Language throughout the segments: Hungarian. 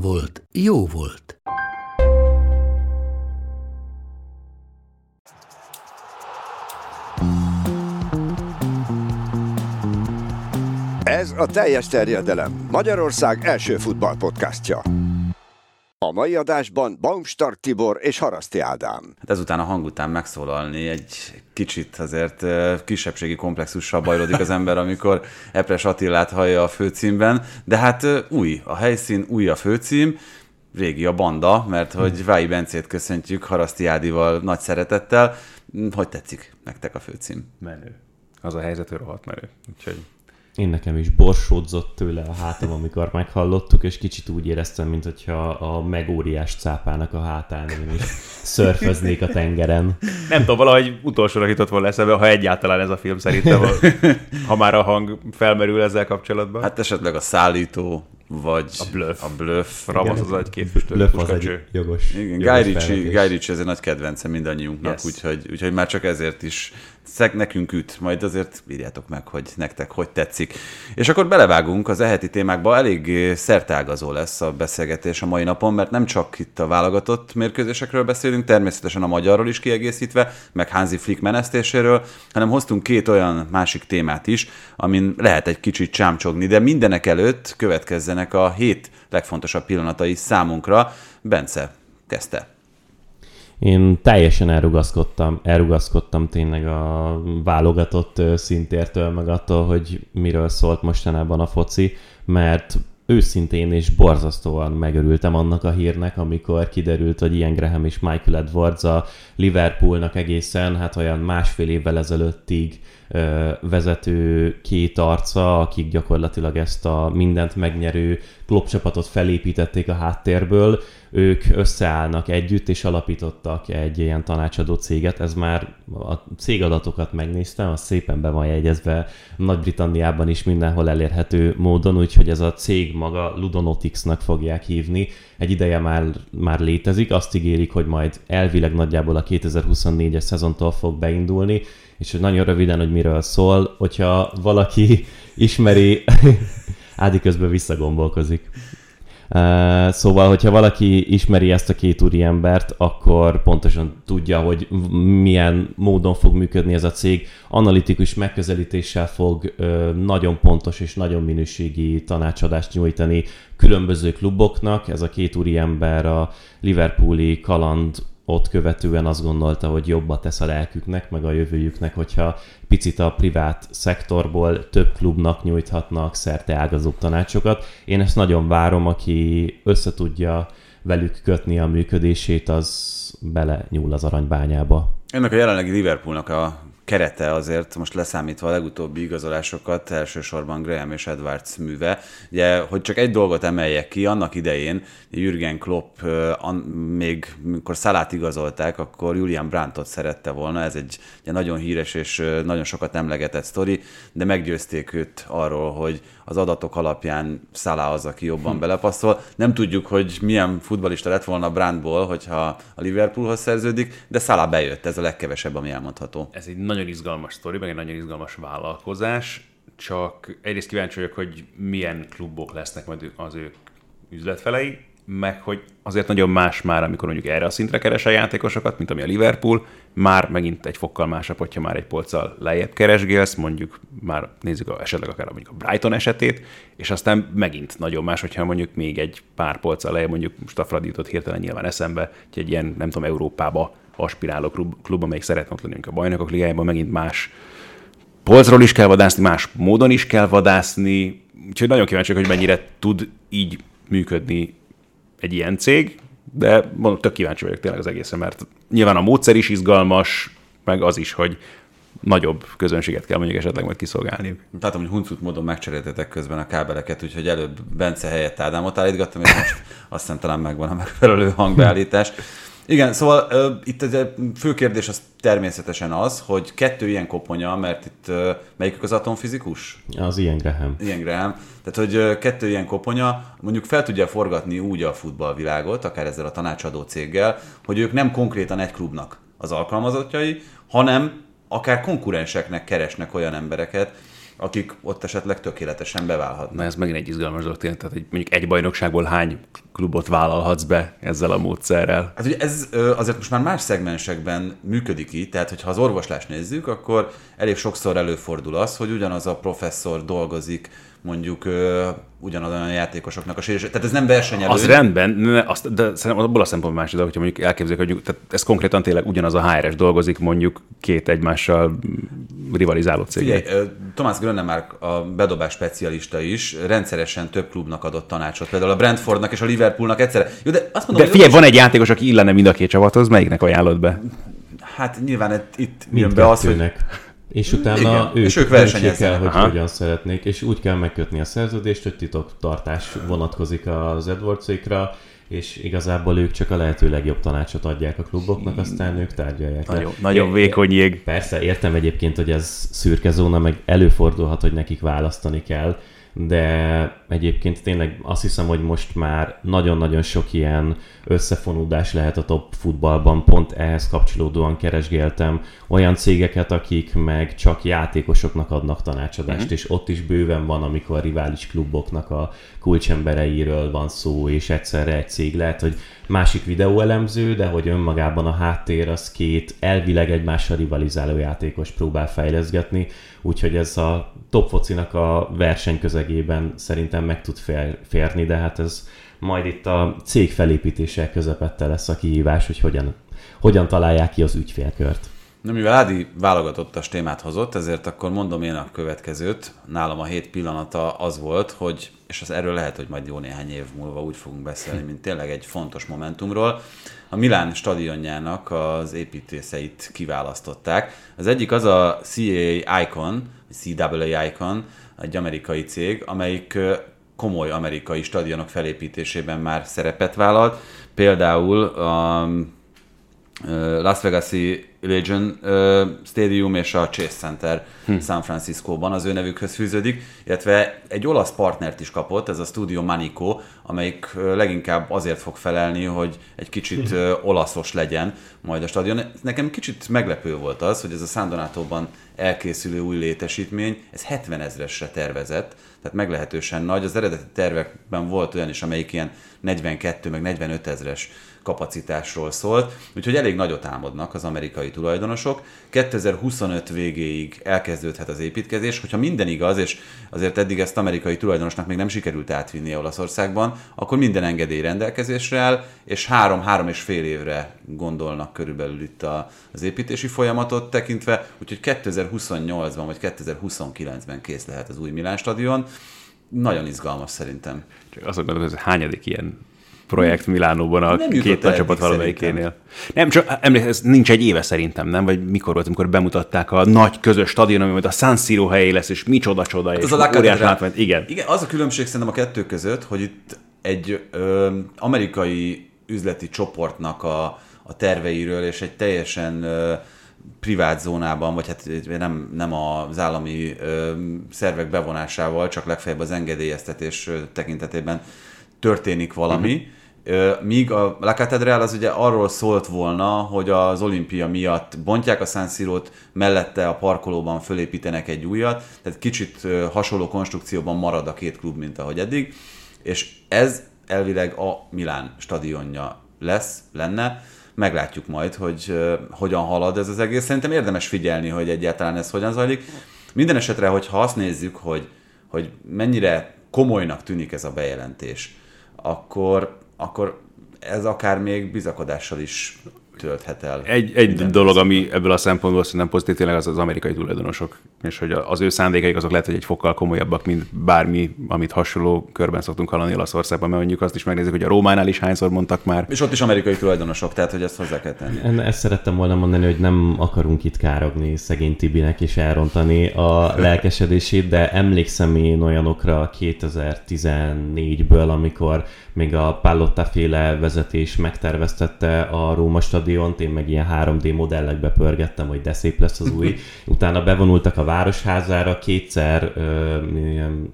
volt, jó volt. Ez a teljes terjedelem. Magyarország első futballpodcastja. A mai adásban Baumstark Tibor és Haraszti Ádám. Hát ezután a hang után megszólalni egy kicsit azért kisebbségi komplexussal bajlódik az ember, amikor Epres Attilát hallja a főcímben, de hát új a helyszín, új a főcím, régi a banda, mert hogy Vái Bencét köszöntjük Haraszti Ádival nagy szeretettel. Hogy tetszik nektek a főcím? menő. Az a helyzet, hogy rohadt menő. Úgyhogy Én nekem is borsódzott tőle a hátam, amikor meghallottuk, és kicsit úgy éreztem, mint hogyha a megóriás cápának a hátán én is szörföznék a tengeren. nem tudom, valahogy utolsóra jutott volna eszembe, ha egyáltalán ez a film szerintem, ha már a hang felmerül ezzel kapcsolatban. Hát esetleg a szállító, vagy A bluff. A bluff. Ramos az egy képfüstő Löf az egy jogos, Igen, jogos Guy Ritchie. Guy Ritchie ez egy nagy kedvence mindannyiunknak, Yes. úgyhogy, úgyhogy már csak ezért is szeg nekünk üt, majd azért írjátok meg, hogy nektek hogy tetszik. És akkor belevágunk az eheti témákba, elég szertágazó lesz a beszélgetés a mai napon, mert nem csak itt a válogatott mérkőzésekről beszélünk, természetesen a magyarról is kiegészítve, meg Hansi Flick menesztéséről, hanem hoztunk két olyan másik témát is, amin lehet egy kicsit csámcsogni, de mindenek előtt következzenek a hét legfontosabb pillanatai számunkra. Bence, kezdte. Én teljesen elrugaszkodtam, elrugaszkodtam tényleg a válogatott szintértől, meg attól, hogy miről szólt mostanában a foci, mert őszintén és borzasztóan megörültem annak a hírnek, amikor kiderült, hogy Ian Graham és Michael Edwards a Liverpoolnak egészen, hát olyan másfél évvel ezelőttig vezető két arca, akik gyakorlatilag ezt a mindent megnyerő klubcsapatot felépítették a háttérből, ők összeállnak együtt, és alapítottak egy ilyen tanácsadó céget. Ez már a cégadatokat megnéztem, az szépen be van jegyezve Nagy-Britanniában is mindenhol elérhető módon, úgyhogy ez a cég maga Ludonotics-nak fogják hívni. Egy ideje már, már létezik, azt ígérik, hogy majd elvileg nagyjából a 2024-es szezontól fog beindulni, és hogy nagyon röviden, hogy miről szól, hogyha valaki ismeri, Ádi közben visszagombolkozik. Szóval, hogyha valaki ismeri ezt a két úri embert, akkor pontosan tudja, hogy milyen módon fog működni ez a cég. Analitikus megközelítéssel fog nagyon pontos és nagyon minőségi tanácsadást nyújtani különböző kluboknak. Ez a két úri ember a Liverpooli kaland ott követően azt gondolta, hogy jobba tesz a lelküknek, meg a jövőjüknek, hogyha picit a privát szektorból több klubnak nyújthatnak szerte ágazóbb tanácsokat. Én ezt nagyon várom, aki összetudja velük kötni a működését, az bele nyúl az aranybányába. Ennek a jelenlegi Liverpoolnak a kerete azért, most leszámítva a legutóbbi igazolásokat, elsősorban Graham és Edwards műve. Ugye, hogy csak egy dolgot emeljek ki, annak idején Jürgen Klopp még mikor Szalát igazolták, akkor Julian Brandtot szerette volna, ez egy ugye, nagyon híres és nagyon sokat emlegetett sztori, de meggyőzték őt arról, hogy az adatok alapján Salah az, aki jobban belepasszol. Nem tudjuk, hogy milyen futbalista lett volna Brandból, hogyha a Liverpoolhoz szerződik, de Salah bejött, ez a legkevesebb, ami elmondható. Ez egy nagyon izgalmas sztori, meg egy nagyon izgalmas vállalkozás, csak egyrészt kíváncsi vagyok, hogy milyen klubok lesznek majd az ő üzletfelei, meg hogy azért nagyon más már, amikor mondjuk erre a szintre keres a játékosokat, mint ami a Liverpool, már megint egy fokkal másabb, hogyha már egy polccal lejjebb keresgélsz, mondjuk már nézzük a, esetleg akár mondjuk a Brighton esetét, és aztán megint nagyon más, hogyha mondjuk még egy pár polccal lejjebb, mondjuk most a Fradi jutott hirtelen nyilván eszembe, hogy egy ilyen, nem tudom, Európába aspiráló klub, klub amelyik szeretne ott lenni a bajnokok ligájában, megint más polcról is kell vadászni, más módon is kell vadászni, úgyhogy nagyon kíváncsi vagyok, hogy mennyire tud így működni egy ilyen cég, de mondom, tök kíváncsi vagyok tényleg az egészen, mert nyilván a módszer is izgalmas, meg az is, hogy nagyobb közönséget kell mondjuk esetleg majd kiszolgálniuk. Látom, hogy huncut módon megcseréltetek közben a kábeleket, úgyhogy előbb Bence helyett Ádámot állítgattam, és most azt hiszem talán megvan a megfelelő hangbeállítás. Igen, szóval uh, itt a fő kérdés az természetesen az, hogy kettő ilyen koponya, mert itt uh, melyikük az atomfizikus? Az Ian Graham. Ian Graham. Tehát, hogy uh, kettő ilyen koponya mondjuk fel tudja forgatni úgy a futballvilágot, akár ezzel a tanácsadó céggel, hogy ők nem konkrétan egy klubnak az alkalmazottjai, hanem akár konkurenseknek keresnek olyan embereket, akik ott esetleg tökéletesen beválhatnak. Na ez megint egy izgalmas dolog, tényleg, tehát hogy mondjuk egy bajnokságból hány klubot vállalhatsz be ezzel a módszerrel? Hát ugye ez azért most már más szegmensekben működik így, tehát hogyha az orvoslást nézzük, akkor elég sokszor előfordul az, hogy ugyanaz a professzor dolgozik mondjuk ö, ugyanazon játékosoknak a sérülés. Tehát ez nem versenyelő. Az rendben, ne, azt, de szerintem abból a szempontból más dolog, hogyha mondjuk elképzeljük, hogy tehát ez konkrétan tényleg ugyanaz a HRS dolgozik mondjuk két egymással rivalizáló cégek. Figyelj, Tomás Grönemark, a bedobás specialista is rendszeresen több klubnak adott tanácsot, például a Brentfordnak és a Liverpoolnak egyszerre. Jó, de azt mondom, De figyelj, van egy játékos, aki illene mind a két csapathoz, melyiknek ajánlod be? Hát nyilván itt, itt jön be az, hogy. És utána Igen, ők, és ők versenyeznek. el, hogy Aha. hogyan szeretnék, és úgy kell megkötni a szerződést, hogy titoktartás vonatkozik az Edwardsékra, és igazából ők csak a lehető legjobb tanácsot adják a kluboknak, aztán ők tárgyalják le. Nagyon, nagyon vékony jég. Persze, értem egyébként, hogy ez szürke zóna, meg előfordulhat, hogy nekik választani kell, de egyébként tényleg azt hiszem, hogy most már nagyon-nagyon sok ilyen összefonódás lehet a top futballban, pont ehhez kapcsolódóan keresgéltem olyan cégeket, akik meg csak játékosoknak adnak tanácsadást, uh-huh. és ott is bőven van, amikor a rivális kluboknak a kulcsembereiről van szó, és egyszerre egy cég lehet, hogy másik videóelemző, de hogy önmagában a háttér az két elvileg egymással rivalizáló játékos próbál fejleszgetni, úgyhogy ez a top focinak a versenyközegében szerintem meg tud fér, férni, de hát ez majd itt a cég felépítése közepette lesz a kihívás, hogy hogyan, hogyan találják ki az ügyfélkört. Na, mivel Ádi válogatottas témát hozott, ezért akkor mondom én a következőt. Nálam a hét pillanata az volt, hogy, és az erről lehet, hogy majd jó néhány év múlva úgy fogunk beszélni, mint tényleg egy fontos momentumról. A Milán stadionjának az építészeit kiválasztották. Az egyik az a CAA Icon, CAA Icon, egy amerikai cég, amelyik komoly amerikai stadionok felépítésében már szerepet vállalt. Például a Las Vegas-i Legion ö, Stadium és a Chase Center hm. San Franciscóban az ő nevükhöz fűződik, illetve egy olasz partnert is kapott, ez a Studio Manico, amelyik leginkább azért fog felelni, hogy egy kicsit ö, olaszos legyen majd a stadion. Nekem kicsit meglepő volt az, hogy ez a San Donatóban elkészülő új létesítmény, ez 70 ezresre tervezett, tehát meglehetősen nagy. Az eredeti tervekben volt olyan is, amelyik ilyen 42 meg 45 ezres kapacitásról szólt, úgyhogy elég nagyot álmodnak az amerikai tulajdonosok. 2025 végéig elkezdődhet az építkezés, hogyha minden igaz, és azért eddig ezt amerikai tulajdonosnak még nem sikerült átvinni Olaszországban, akkor minden engedély rendelkezésre áll, és három-három és fél évre gondolnak körülbelül itt a, az építési folyamatot tekintve, úgyhogy 2028-ban vagy 2029-ben kész lehet az új Milán stadion. Nagyon izgalmas szerintem. Csak azt gondolom, hogy ez hányadik ilyen projekt Milánóban a Nem két nagy csapat valamelyikénél. Nem, csak emlékszem, ez nincs egy éve szerintem, nem? Vagy mikor volt, amikor bemutatták a nagy közös stadion, ami majd a San Siro helyé lesz, és micsoda csoda, és Ez a óriás látvány. Igen. Igen, az a különbség szerintem a kettő között, hogy itt egy ö, amerikai üzleti csoportnak a, a terveiről, és egy teljesen ö, privát zónában, vagy hát nem, nem az állami ö, szervek bevonásával, csak legfeljebb az engedélyeztetés tekintetében történik valami. Uh-huh. Míg a La Catedral az ugye arról szólt volna, hogy az olimpia miatt bontják a San Siro-t, mellette a parkolóban fölépítenek egy újat, tehát kicsit hasonló konstrukcióban marad a két klub, mint ahogy eddig, és ez elvileg a Milán stadionja lesz, lenne. Meglátjuk majd, hogy hogyan halad ez az egész. Szerintem érdemes figyelni, hogy egyáltalán ez hogyan zajlik. Minden esetre, hogyha azt nézzük, hogy, hogy mennyire komolynak tűnik ez a bejelentés, akkor, akkor ez akár még bizakodással is tölthet el. Egy, egy dolog, ami ebből a szempontból szerintem pozitív, tényleg az az amerikai tulajdonosok, és hogy az ő szándékaik azok lehet, hogy egy fokkal komolyabbak, mint bármi, amit hasonló körben szoktunk hallani Olaszországban, mert mondjuk azt is megnézzük, hogy a Rómánál is hányszor mondtak már. És ott is amerikai tulajdonosok, tehát hogy ezt hozzá kell tenni. En- Ezt szerettem volna mondani, hogy nem akarunk itt károgni szegény Tibinek és elrontani a lelkesedését, de emlékszem én olyanokra 2014-ből, amikor még a Pallotta féle vezetés megterveztette a Róma stadiont, én meg ilyen 3D modellekbe pörgettem, hogy de szép lesz az új. Utána bevonultak a városházára, kétszer ö, ilyen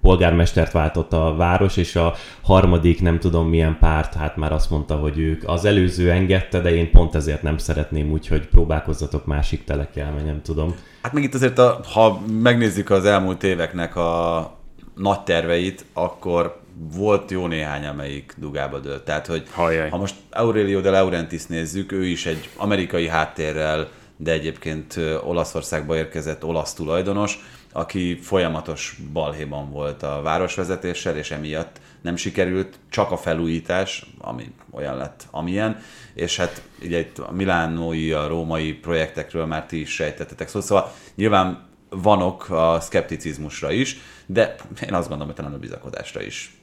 polgármestert váltott a város, és a harmadik nem tudom milyen párt, hát már azt mondta, hogy ők az előző engedte, de én pont ezért nem szeretném, úgyhogy próbálkozzatok másik telekkel, mert nem tudom. Hát meg itt azért, a, ha megnézzük az elmúlt éveknek a nagy terveit, akkor volt jó néhány, amelyik dugába dőlt. Tehát, hogy Hajjaj. ha most Aurelio de Laurentiis nézzük, ő is egy amerikai háttérrel, de egyébként Olaszországba érkezett olasz tulajdonos, aki folyamatos balhéban volt a városvezetéssel, és emiatt nem sikerült csak a felújítás, ami olyan lett, amilyen, és hát ugye itt a milánói, a római projektekről már ti is sejtettetek szó, szóval nyilván vanok a szkepticizmusra is, de én azt gondolom, hogy talán a bizakodásra is.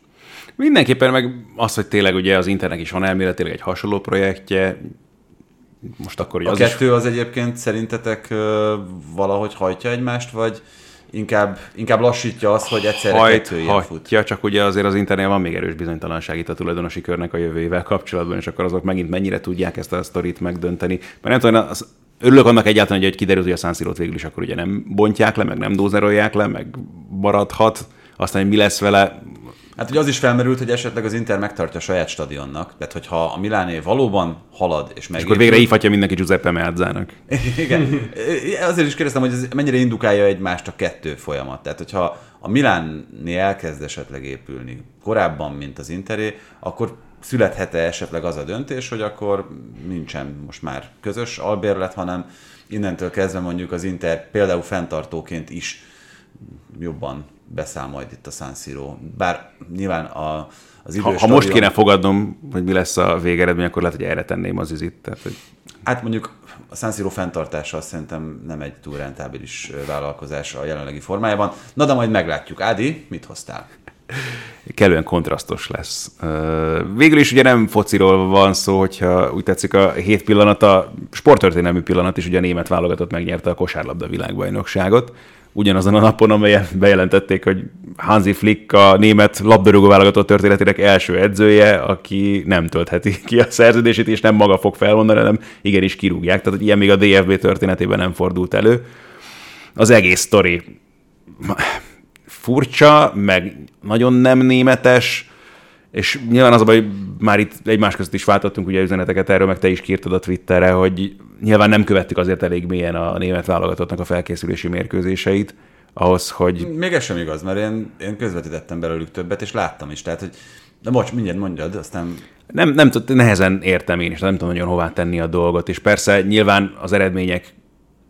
Mindenképpen meg az, hogy tényleg ugye az Internek is van elméletileg egy hasonló projektje, most akkor ugye A az kettő az egyébként szerintetek valahogy hajtja egymást, vagy inkább, inkább lassítja azt, hogy is egyszerre hajt, kettő ilyen fut? hajtja, csak ugye azért az Internél van még erős bizonytalanság itt a tulajdonosi körnek a jövőjével kapcsolatban, és akkor azok megint mennyire tudják ezt a sztorit megdönteni. Mert nem tudom, az, örülök annak egyáltalán, hogy kiderült, hogy a San Siro-t végül is akkor ugye nem bontják le, meg nem dózerolják le, meg maradhat, aztán hogy mi lesz vele, Hát ugye az is felmerült, hogy esetleg az Inter megtartja a saját stadionnak, tehát hogyha a Miláné valóban halad és és megépül... akkor végre hívhatja mindenki Giuseppe Meazzának. Igen. Azért is kérdeztem, hogy ez mennyire indukálja egymást a kettő folyamat. Tehát, hogyha a Milánné elkezd esetleg épülni korábban, mint az Interé, akkor születhet-e esetleg az a döntés, hogy akkor nincsen most már közös albérlet, hanem innentől kezdve mondjuk az Inter például fenntartóként is jobban beszáll majd itt a San Siro. Bár nyilván a, az idő Ha, ha most kéne fogadnom, hogy mi lesz a végeredmény, akkor lehet, hogy erre tenném az üzit. Tehát, hogy Hát mondjuk a San Siro fenntartása azt szerintem nem egy túl rentábilis vállalkozás a jelenlegi formájában. Na de majd meglátjuk. Ádi, mit hoztál? kellően kontrasztos lesz. Végül is ugye nem fociról van szó, hogyha úgy tetszik a hét pillanat, a sporttörténelmű pillanat is ugye a német válogatott megnyerte a kosárlabda világbajnokságot. Ugyanazon a napon, amelyen bejelentették, hogy Hansi Flick a német labdarúgó válogatott történetének első edzője, aki nem töltheti ki a szerződését, és nem maga fog felmondani, hanem igenis kirúgják. Tehát, hogy ilyen még a DFB történetében nem fordult elő. Az egész sztori furcsa, meg nagyon nem németes, és nyilván az a baj, hogy már itt egymás között is váltottunk ugye üzeneteket erről, meg te is kírtad a Twitterre, hogy nyilván nem követtük azért elég mélyen a német válogatottnak a felkészülési mérkőzéseit, ahhoz, hogy Még ez sem igaz, mert én, én közvetítettem belőlük többet, és láttam is. Tehát, hogy de bocs, mindjárt mondjad, aztán nem, nem tud, nehezen értem én is, nem tudom nagyon hová tenni a dolgot, és persze nyilván az eredmények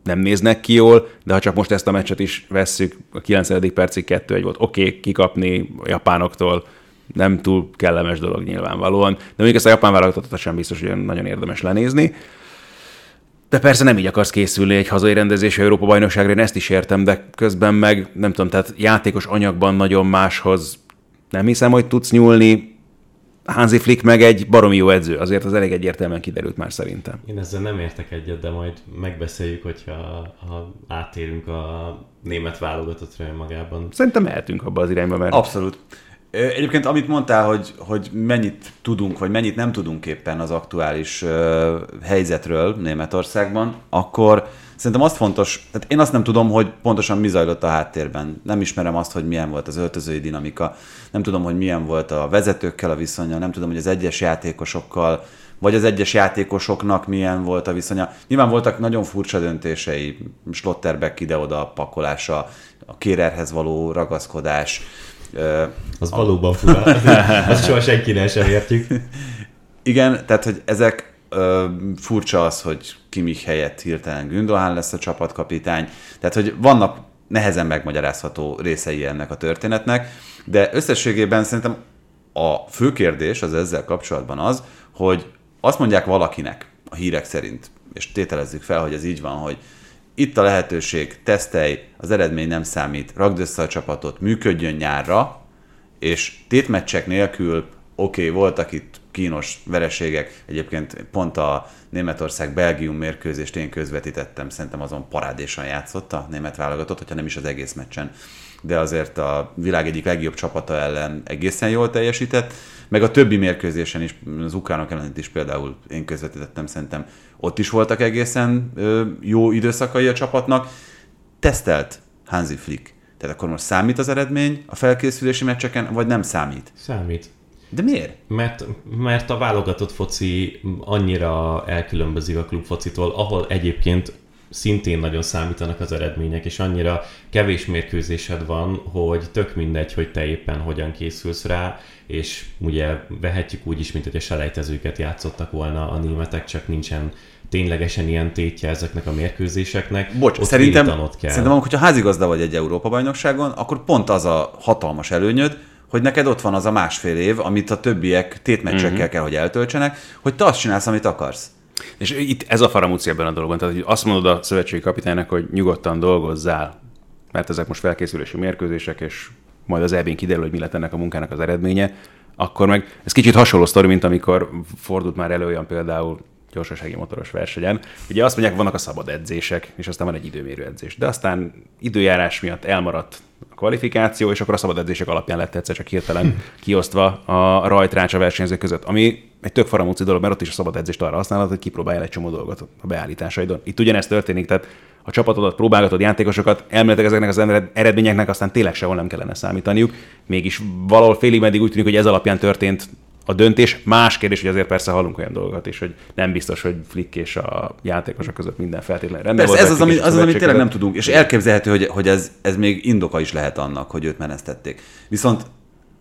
nem néznek ki jól, de ha csak most ezt a meccset is vesszük, a 90. percig 2-1 volt, oké, okay, kikapni a japánoktól, nem túl kellemes dolog nyilvánvalóan, de mondjuk ezt a japán válogatottat sem biztos, hogy nagyon érdemes lenézni. De persze nem így akarsz készülni egy hazai rendezésű Európa bajnokságra, én ezt is értem, de közben meg nem tudom, tehát játékos anyagban nagyon máshoz nem hiszem, hogy tudsz nyúlni. Hansi Flick meg egy baromi jó edző, azért az elég egyértelműen kiderült már szerintem. Én ezzel nem értek egyet, de majd megbeszéljük, hogyha ha átérünk a német válogatottra önmagában. Szerintem mehetünk abba az irányba, mert abszolút. Egyébként, amit mondtál, hogy, hogy mennyit tudunk, vagy mennyit nem tudunk éppen az aktuális ö, helyzetről Németországban, akkor szerintem azt fontos, tehát én azt nem tudom, hogy pontosan mi zajlott a háttérben. Nem ismerem azt, hogy milyen volt az öltözői dinamika, nem tudom, hogy milyen volt a vezetőkkel a viszonya, nem tudom, hogy az egyes játékosokkal, vagy az egyes játékosoknak milyen volt a viszonya. Nyilván voltak nagyon furcsa döntései, Slotterbeck ide-oda pakolása, a kérerhez való ragaszkodás, Az valóban fura. Azt soha senkinek sem értjük. Igen, tehát hogy ezek ö, furcsa az, hogy Kimich helyett hirtelen Gündogan lesz a csapatkapitány. Tehát, hogy vannak nehezen megmagyarázható részei ennek a történetnek, de összességében szerintem a fő kérdés az ezzel kapcsolatban az, hogy azt mondják valakinek, a hírek szerint, és tételezzük fel, hogy ez így van, hogy itt a lehetőség, tesztelj, az eredmény nem számít, ragd össze a csapatot, működjön nyárra, és tétmeccsek nélkül, oké, okay, voltak itt kínos vereségek, egyébként pont a Németország-Belgium mérkőzést én közvetítettem, szerintem azon parádésan játszott a német válogatott, hogyha nem is az egész meccsen, de azért a világ egyik legjobb csapata ellen egészen jól teljesített, meg a többi mérkőzésen is, az ukránok ellen is például én közvetítettem, szerintem ott is voltak egészen jó időszakai a csapatnak. Tesztelt Hansi Flick. Tehát akkor most számít az eredmény a felkészülési meccseken, vagy nem számít? Számít. De miért? Mert, mert a válogatott foci annyira elkülönbözik a klubfocitól, ahol egyébként szintén nagyon számítanak az eredmények, és annyira kevés mérkőzésed van, hogy tök mindegy, hogy te éppen hogyan készülsz rá, és ugye vehetjük úgy is, mint hogy a selejtezőket játszottak volna a németek, csak nincsen ténylegesen ilyen tétje ezeknek a mérkőzéseknek. Bocs, Ott szerintem, kell. szerintem amikor ha házigazda vagy egy Európa-bajnokságon, akkor pont az a hatalmas előnyöd, hogy neked ott van az a másfél év, amit a többiek tétmeccsekkel uh-huh. kell, hogy eltöltsenek, hogy te azt csinálsz, amit akarsz. És itt ez a faramúci ebben a dologban. Tehát, hogy azt mondod a szövetségi kapitánynak, hogy nyugodtan dolgozzál, mert ezek most felkészülési mérkőzések, és majd az elvén kiderül, hogy mi lett ennek a munkának az eredménye, akkor meg ez kicsit hasonló sztori, mint amikor fordult már elő olyan például gyorsasági motoros versenyen. Ugye azt mondják, vannak a szabad edzések, és aztán van egy időmérő edzés. De aztán időjárás miatt elmaradt a kvalifikáció, és akkor a szabad edzések alapján lett egyszer csak hirtelen kiosztva a rajtrács a versenyzők között, ami egy tök faramúci dolog, mert ott is a szabad edzést arra használod, hogy kipróbálja egy csomó dolgot a beállításaidon. Itt ugyanezt történik, tehát a csapatodat, próbálgatod, játékosokat, elméletileg ezeknek az eredményeknek aztán tényleg sehol nem kellene számítaniuk. Mégis valahol félig meddig úgy tűnik, hogy ez alapján történt a döntés. Más kérdés, hogy azért persze hallunk olyan dolgokat is, hogy nem biztos, hogy Flick és a játékosok között minden feltétlenül rendben Persze, ez az, ami, az, amit tényleg nem tudunk, és elképzelhető, hogy, hogy ez, ez még indoka is lehet annak, hogy őt menesztették. Viszont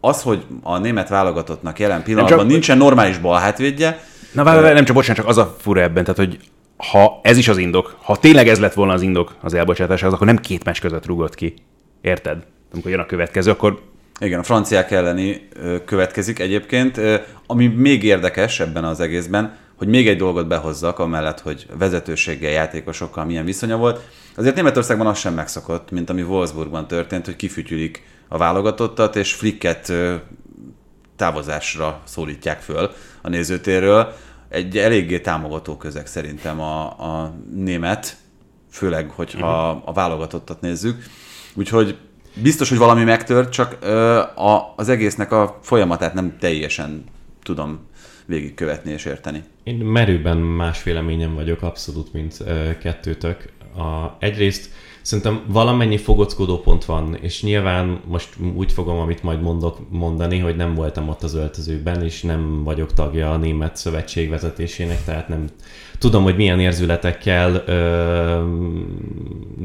az, hogy a német válogatottnak jelen pillanatban csak, nincsen normális balhátvédje. Na várj, nem csak bocsánat, csak az a fura ebben, tehát hogy ha ez is az indok, ha tényleg ez lett volna az indok az elbocsátáshoz, akkor nem két meccs között rúgott ki. Érted? Amikor jön a következő, akkor igen, a franciák elleni következik egyébként. Ami még érdekes ebben az egészben, hogy még egy dolgot behozzak, amellett, hogy vezetőséggel, játékosokkal milyen viszonya volt. Azért Németországban az sem megszokott, mint ami Wolfsburgban történt, hogy kifütyülik a válogatottat, és Flicket távozásra szólítják föl a nézőtérről. Egy eléggé támogató közeg szerintem a, a német, főleg, hogyha uh-huh. a válogatottat nézzük. Úgyhogy biztos, hogy valami megtört, csak ö, a, az egésznek a folyamatát nem teljesen tudom végigkövetni és érteni. Én merőben más véleményem vagyok abszolút, mint ö, kettőtök. A, egyrészt szerintem valamennyi fogockodó pont van, és nyilván most úgy fogom, amit majd mondok mondani, hogy nem voltam ott az öltözőben, és nem vagyok tagja a német szövetség vezetésének, tehát nem tudom, hogy milyen érzületekkel ö,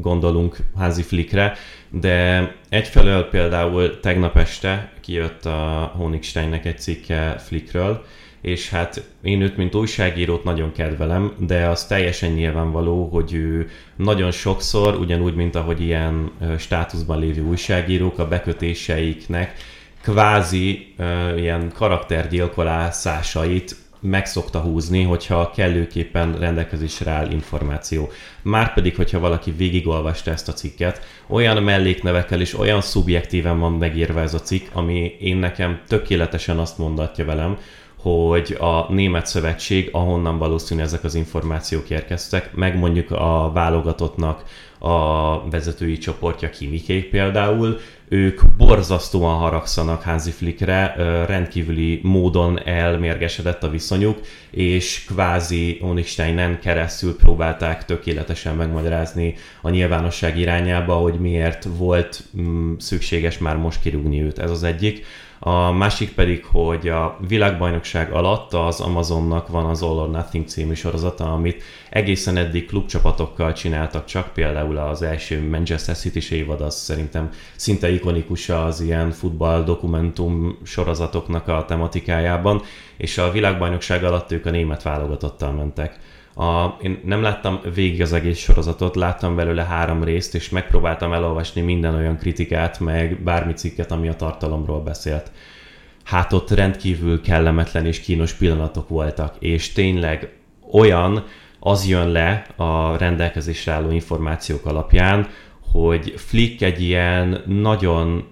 gondolunk házi flikre, de egyfelől például tegnap este kijött a Honigsteinnek egy cikke Flickről, és hát én őt, mint újságírót nagyon kedvelem, de az teljesen nyilvánvaló, hogy ő nagyon sokszor, ugyanúgy, mint ahogy ilyen státuszban lévő újságírók, a bekötéseiknek kvázi uh, ilyen karaktergyilkolászásait meg szokta húzni, hogyha kellőképpen rendelkezésre áll információ. Márpedig, hogyha valaki végigolvasta ezt a cikket, olyan melléknevekkel és olyan szubjektíven van megírva ez a cikk, ami én nekem tökéletesen azt mondatja velem, hogy a német szövetség, ahonnan valószínű ezek az információk érkeztek, meg mondjuk a válogatottnak a vezetői csoportja Kimikék például, ők borzasztóan haragszanak Hansi Flickre, rendkívüli módon elmérgesedett a viszonyuk, és kvázi Onigsteinen keresztül próbálták tökéletesen megmagyarázni a nyilvánosság irányába, hogy miért volt mm, szükséges már most kirúgni őt. Ez az egyik. A másik pedig, hogy a világbajnokság alatt az Amazonnak van az All or Nothing című sorozata, amit egészen eddig klubcsapatokkal csináltak csak, például az első Manchester City évad az szerintem szinte ikonikus az ilyen futball dokumentum sorozatoknak a tematikájában, és a világbajnokság alatt ők a német válogatottal mentek a, én nem láttam végig az egész sorozatot, láttam belőle három részt, és megpróbáltam elolvasni minden olyan kritikát, meg bármi cikket, ami a tartalomról beszélt. Hát ott rendkívül kellemetlen és kínos pillanatok voltak, és tényleg olyan, az jön le a rendelkezésre álló információk alapján, hogy Flick egy ilyen nagyon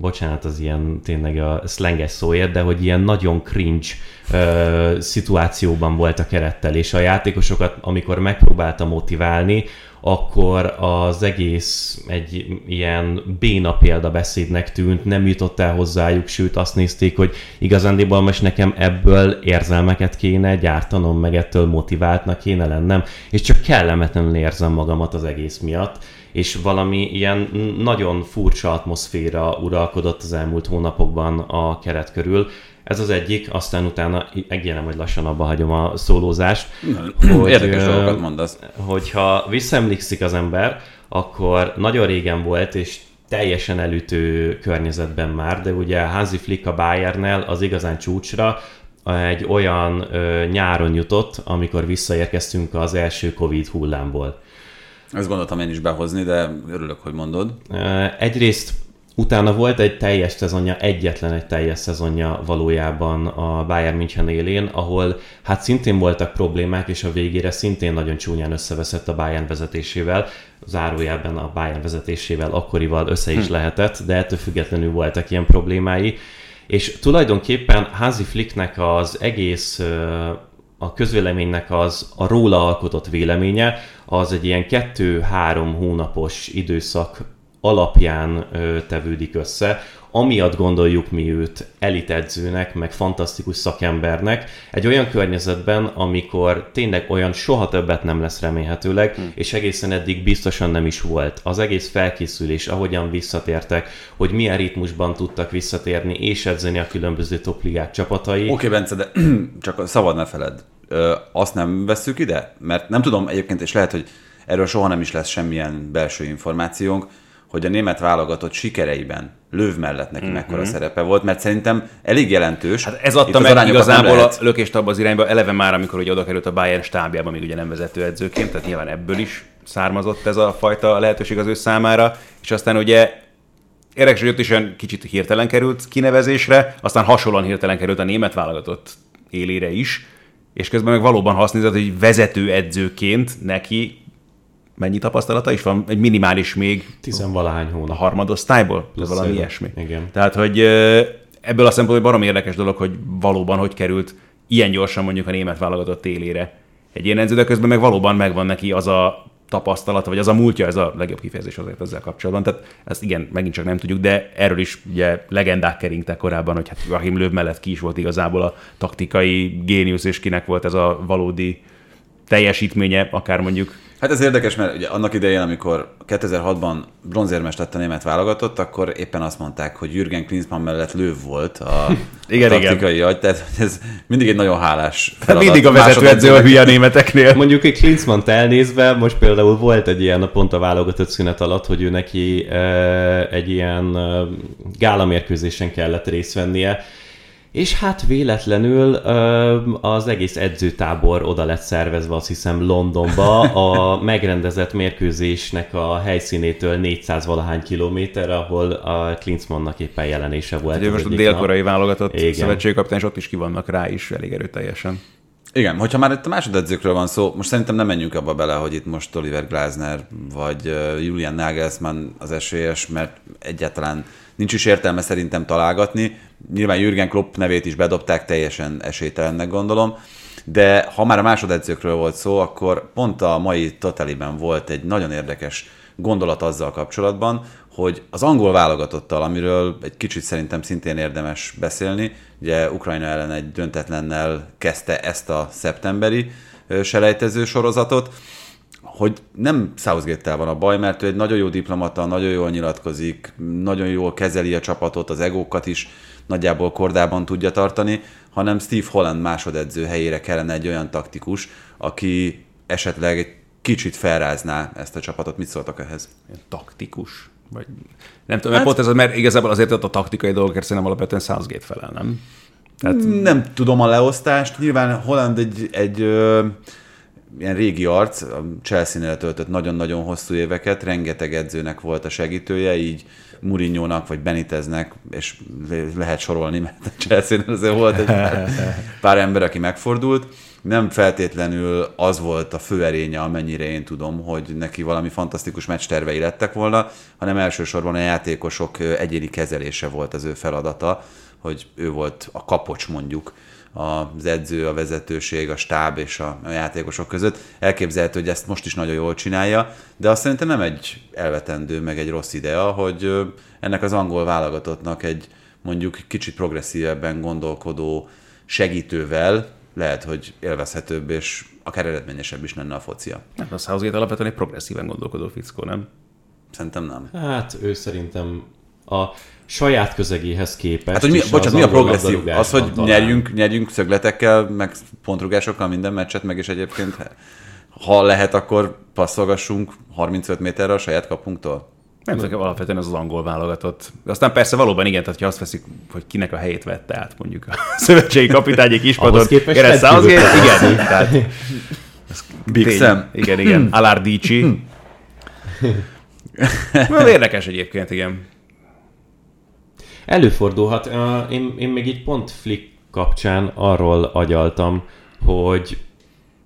bocsánat az ilyen tényleg a slanges szóért, de hogy ilyen nagyon cringe ö, szituációban volt a kerettel, és a játékosokat, amikor megpróbálta motiválni, akkor az egész egy ilyen béna példabeszédnek tűnt, nem jutott el hozzájuk, sőt azt nézték, hogy igazándiból most nekem ebből érzelmeket kéne gyártanom, meg ettől motiváltnak kéne lennem, és csak kellemetlenül érzem magamat az egész miatt és valami ilyen nagyon furcsa atmoszféra uralkodott az elmúlt hónapokban a keret körül. Ez az egyik, aztán utána megjelem, hogy lassan abba hagyom a szólózást. hogy, Érdekes dolgokat mondasz. Hogyha visszaemlékszik az ember, akkor nagyon régen volt, és teljesen elütő környezetben már, de ugye Hansi Flick a Bayernnel az igazán csúcsra egy olyan ö, nyáron jutott, amikor visszaérkeztünk az első Covid hullámból. Ezt gondoltam én is behozni, de örülök, hogy mondod. Egyrészt utána volt egy teljes szezonja, egyetlen egy teljes szezonja valójában a Bayern München élén, ahol hát szintén voltak problémák, és a végére szintén nagyon csúnyán összeveszett a Bayern vezetésével, zárójelben a Bayern vezetésével akkorival össze is hm. lehetett, de ettől függetlenül voltak ilyen problémái. És tulajdonképpen Házi Flicknek az egész a közvéleménynek az a róla alkotott véleménye, az egy ilyen kettő-három hónapos időszak alapján ö, tevődik össze, amiatt gondoljuk mi őt elitedzőnek, meg fantasztikus szakembernek, egy olyan környezetben, amikor tényleg olyan soha többet nem lesz remélhetőleg, hmm. és egészen eddig biztosan nem is volt. Az egész felkészülés, ahogyan visszatértek, hogy milyen ritmusban tudtak visszatérni és edzeni a különböző topligák csapatai. Oké, okay, Bence, de csak szabad ne feled. Ö, azt nem vesszük ide? Mert nem tudom egyébként, és lehet, hogy erről soha nem is lesz semmilyen belső információnk, hogy a német válogatott sikereiben Löv mellett neki mm-hmm. mekkora szerepe volt, mert szerintem elég jelentős. Hát ez adta meg igazából a lökést abba az irányba, eleve már, amikor ugye oda került a Bayern stábjába, még ugye nem vezetőedzőként, tehát nyilván ebből is származott ez a fajta lehetőség az ő számára, és aztán ugye Érdekes, hogy ott is olyan kicsit hirtelen került kinevezésre, aztán hasonlóan hirtelen került a német válogatott élére is, és közben meg valóban használzott, hogy vezetőedzőként neki mennyi tapasztalata is van? Egy minimális még. Tizenvalahány hónap. A harmadosztályból? Ez valami ilyesmi. Igen. Tehát, hogy ebből a szempontból barom érdekes dolog, hogy valóban hogy került ilyen gyorsan mondjuk a német válogatott télére egy ilyen edző, de közben meg valóban megvan neki az a tapasztalata, vagy az a múltja, ez a legjobb kifejezés azért ezzel kapcsolatban. Tehát ezt igen, megint csak nem tudjuk, de erről is ugye legendák keringtek korábban, hogy hát Rahim Löw mellett ki is volt igazából a taktikai géniusz, és kinek volt ez a valódi teljesítménye, akár mondjuk Hát ez érdekes, mert ugye annak idején, amikor 2006-ban bronzérmes lett a német válogatott, akkor éppen azt mondták, hogy Jürgen Klinsmann mellett lőv volt a, igen, a taktikai igen. agy, tehát ez mindig egy nagyon hálás hát feladat. Mindig a vezetőedző a hülye németeknél. Mondjuk egy klinsmann elnézve, most például volt egy ilyen pont a válogatott szünet alatt, hogy ő neki e, egy ilyen e, gálamérkőzésen kellett részt vennie, és hát véletlenül az egész edzőtábor oda lett szervezve, azt hiszem Londonba, a megrendezett mérkőzésnek a helyszínétől 400 valahány kilométer, ahol a Klinsmannnak éppen jelenése volt. Ugye most a dél-koreai válogatott szövetségkapitány, és ott is ki vannak rá is elég erőteljesen. Igen, hogyha már itt a másodedzőkről van szó, most szerintem nem menjünk abba bele, hogy itt most Oliver Glasner vagy Julian Nagelsmann az esélyes, mert egyáltalán nincs is értelme szerintem találgatni. Nyilván Jürgen Klopp nevét is bedobták, teljesen esélytelennek gondolom. De ha már a másodedzőkről volt szó, akkor pont a mai Totaliben volt egy nagyon érdekes gondolat azzal kapcsolatban, hogy az angol válogatottal, amiről egy kicsit szerintem szintén érdemes beszélni, ugye Ukrajna ellen egy döntetlennel kezdte ezt a szeptemberi selejtező sorozatot, hogy nem Southgate-tel van a baj, mert ő egy nagyon jó diplomata, nagyon jól nyilatkozik, nagyon jól kezeli a csapatot, az egókat is nagyjából kordában tudja tartani, hanem Steve Holland másodedző helyére kellene egy olyan taktikus, aki esetleg egy kicsit felrázná ezt a csapatot. Mit szóltak ehhez? Taktikus? Vagy nem tudom, hát, pont ez, mert igazából azért a taktikai dolgokért szerintem alapvetően Southgate felel, nem? Tehát... Nem tudom a leosztást. Nyilván Holland egy, egy ö, ilyen régi arc, a Chelsea-nél töltött nagyon-nagyon hosszú éveket, rengeteg edzőnek volt a segítője, így Mourinho-nak vagy Beniteznek, és lehet sorolni, mert a Chelsea-nél azért volt egy pár, pár ember, aki megfordult. Nem feltétlenül az volt a fő erénye, amennyire én tudom, hogy neki valami fantasztikus meccs tervei lettek volna, hanem elsősorban a játékosok egyéni kezelése volt az ő feladata, hogy ő volt a kapocs mondjuk az edző, a vezetőség, a stáb és a, a játékosok között. Elképzelhető, hogy ezt most is nagyon jól csinálja, de azt szerintem nem egy elvetendő, meg egy rossz idea, hogy ennek az angol válogatottnak egy mondjuk kicsit progresszívebben gondolkodó segítővel lehet, hogy élvezhetőbb és akár eredményesebb is lenne a focia. Nem, a Southgate alapvetően egy progresszíven gondolkodó fickó, nem? Szerintem nem. Hát ő szerintem a saját közegéhez képest. Hát, hogy mi, bocsánat, mi a progresszív? Az, hogy nyerjünk, nyerjünk szögletekkel, meg pontrugásokkal minden meccset, meg is egyébként ha lehet, akkor passzolgassunk 35 méterre a saját kapunktól? Nem tudom, alapvetően ez az angol válogatott. De aztán persze valóban igen, tehát ha azt veszik, hogy kinek a helyét vette át mondjuk a szövetségi kapitány egy kispadon. Gerett igen. Tehát, Big tény, Sam. Igen, igen. Hmm. Alardici. Hmm. érdekes egyébként, igen. Előfordulhat. Én, én még így pont Flick kapcsán arról agyaltam, hogy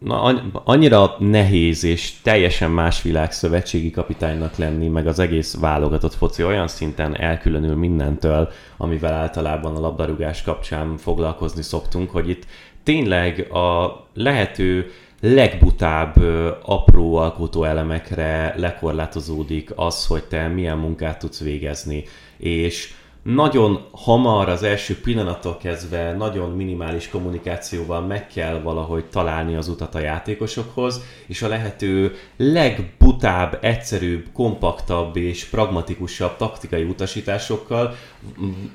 na, annyira nehéz és teljesen más világ szövetségi kapitánynak lenni, meg az egész válogatott foci olyan szinten elkülönül mindentől, amivel általában a labdarúgás kapcsán foglalkozni szoktunk, hogy itt tényleg a lehető legbutább apró alkotó elemekre lekorlátozódik az, hogy te milyen munkát tudsz végezni. És nagyon hamar, az első pillanattól kezdve nagyon minimális kommunikációval meg kell valahogy találni az utat a játékosokhoz, és a lehető legbutább, egyszerűbb, kompaktabb és pragmatikusabb taktikai utasításokkal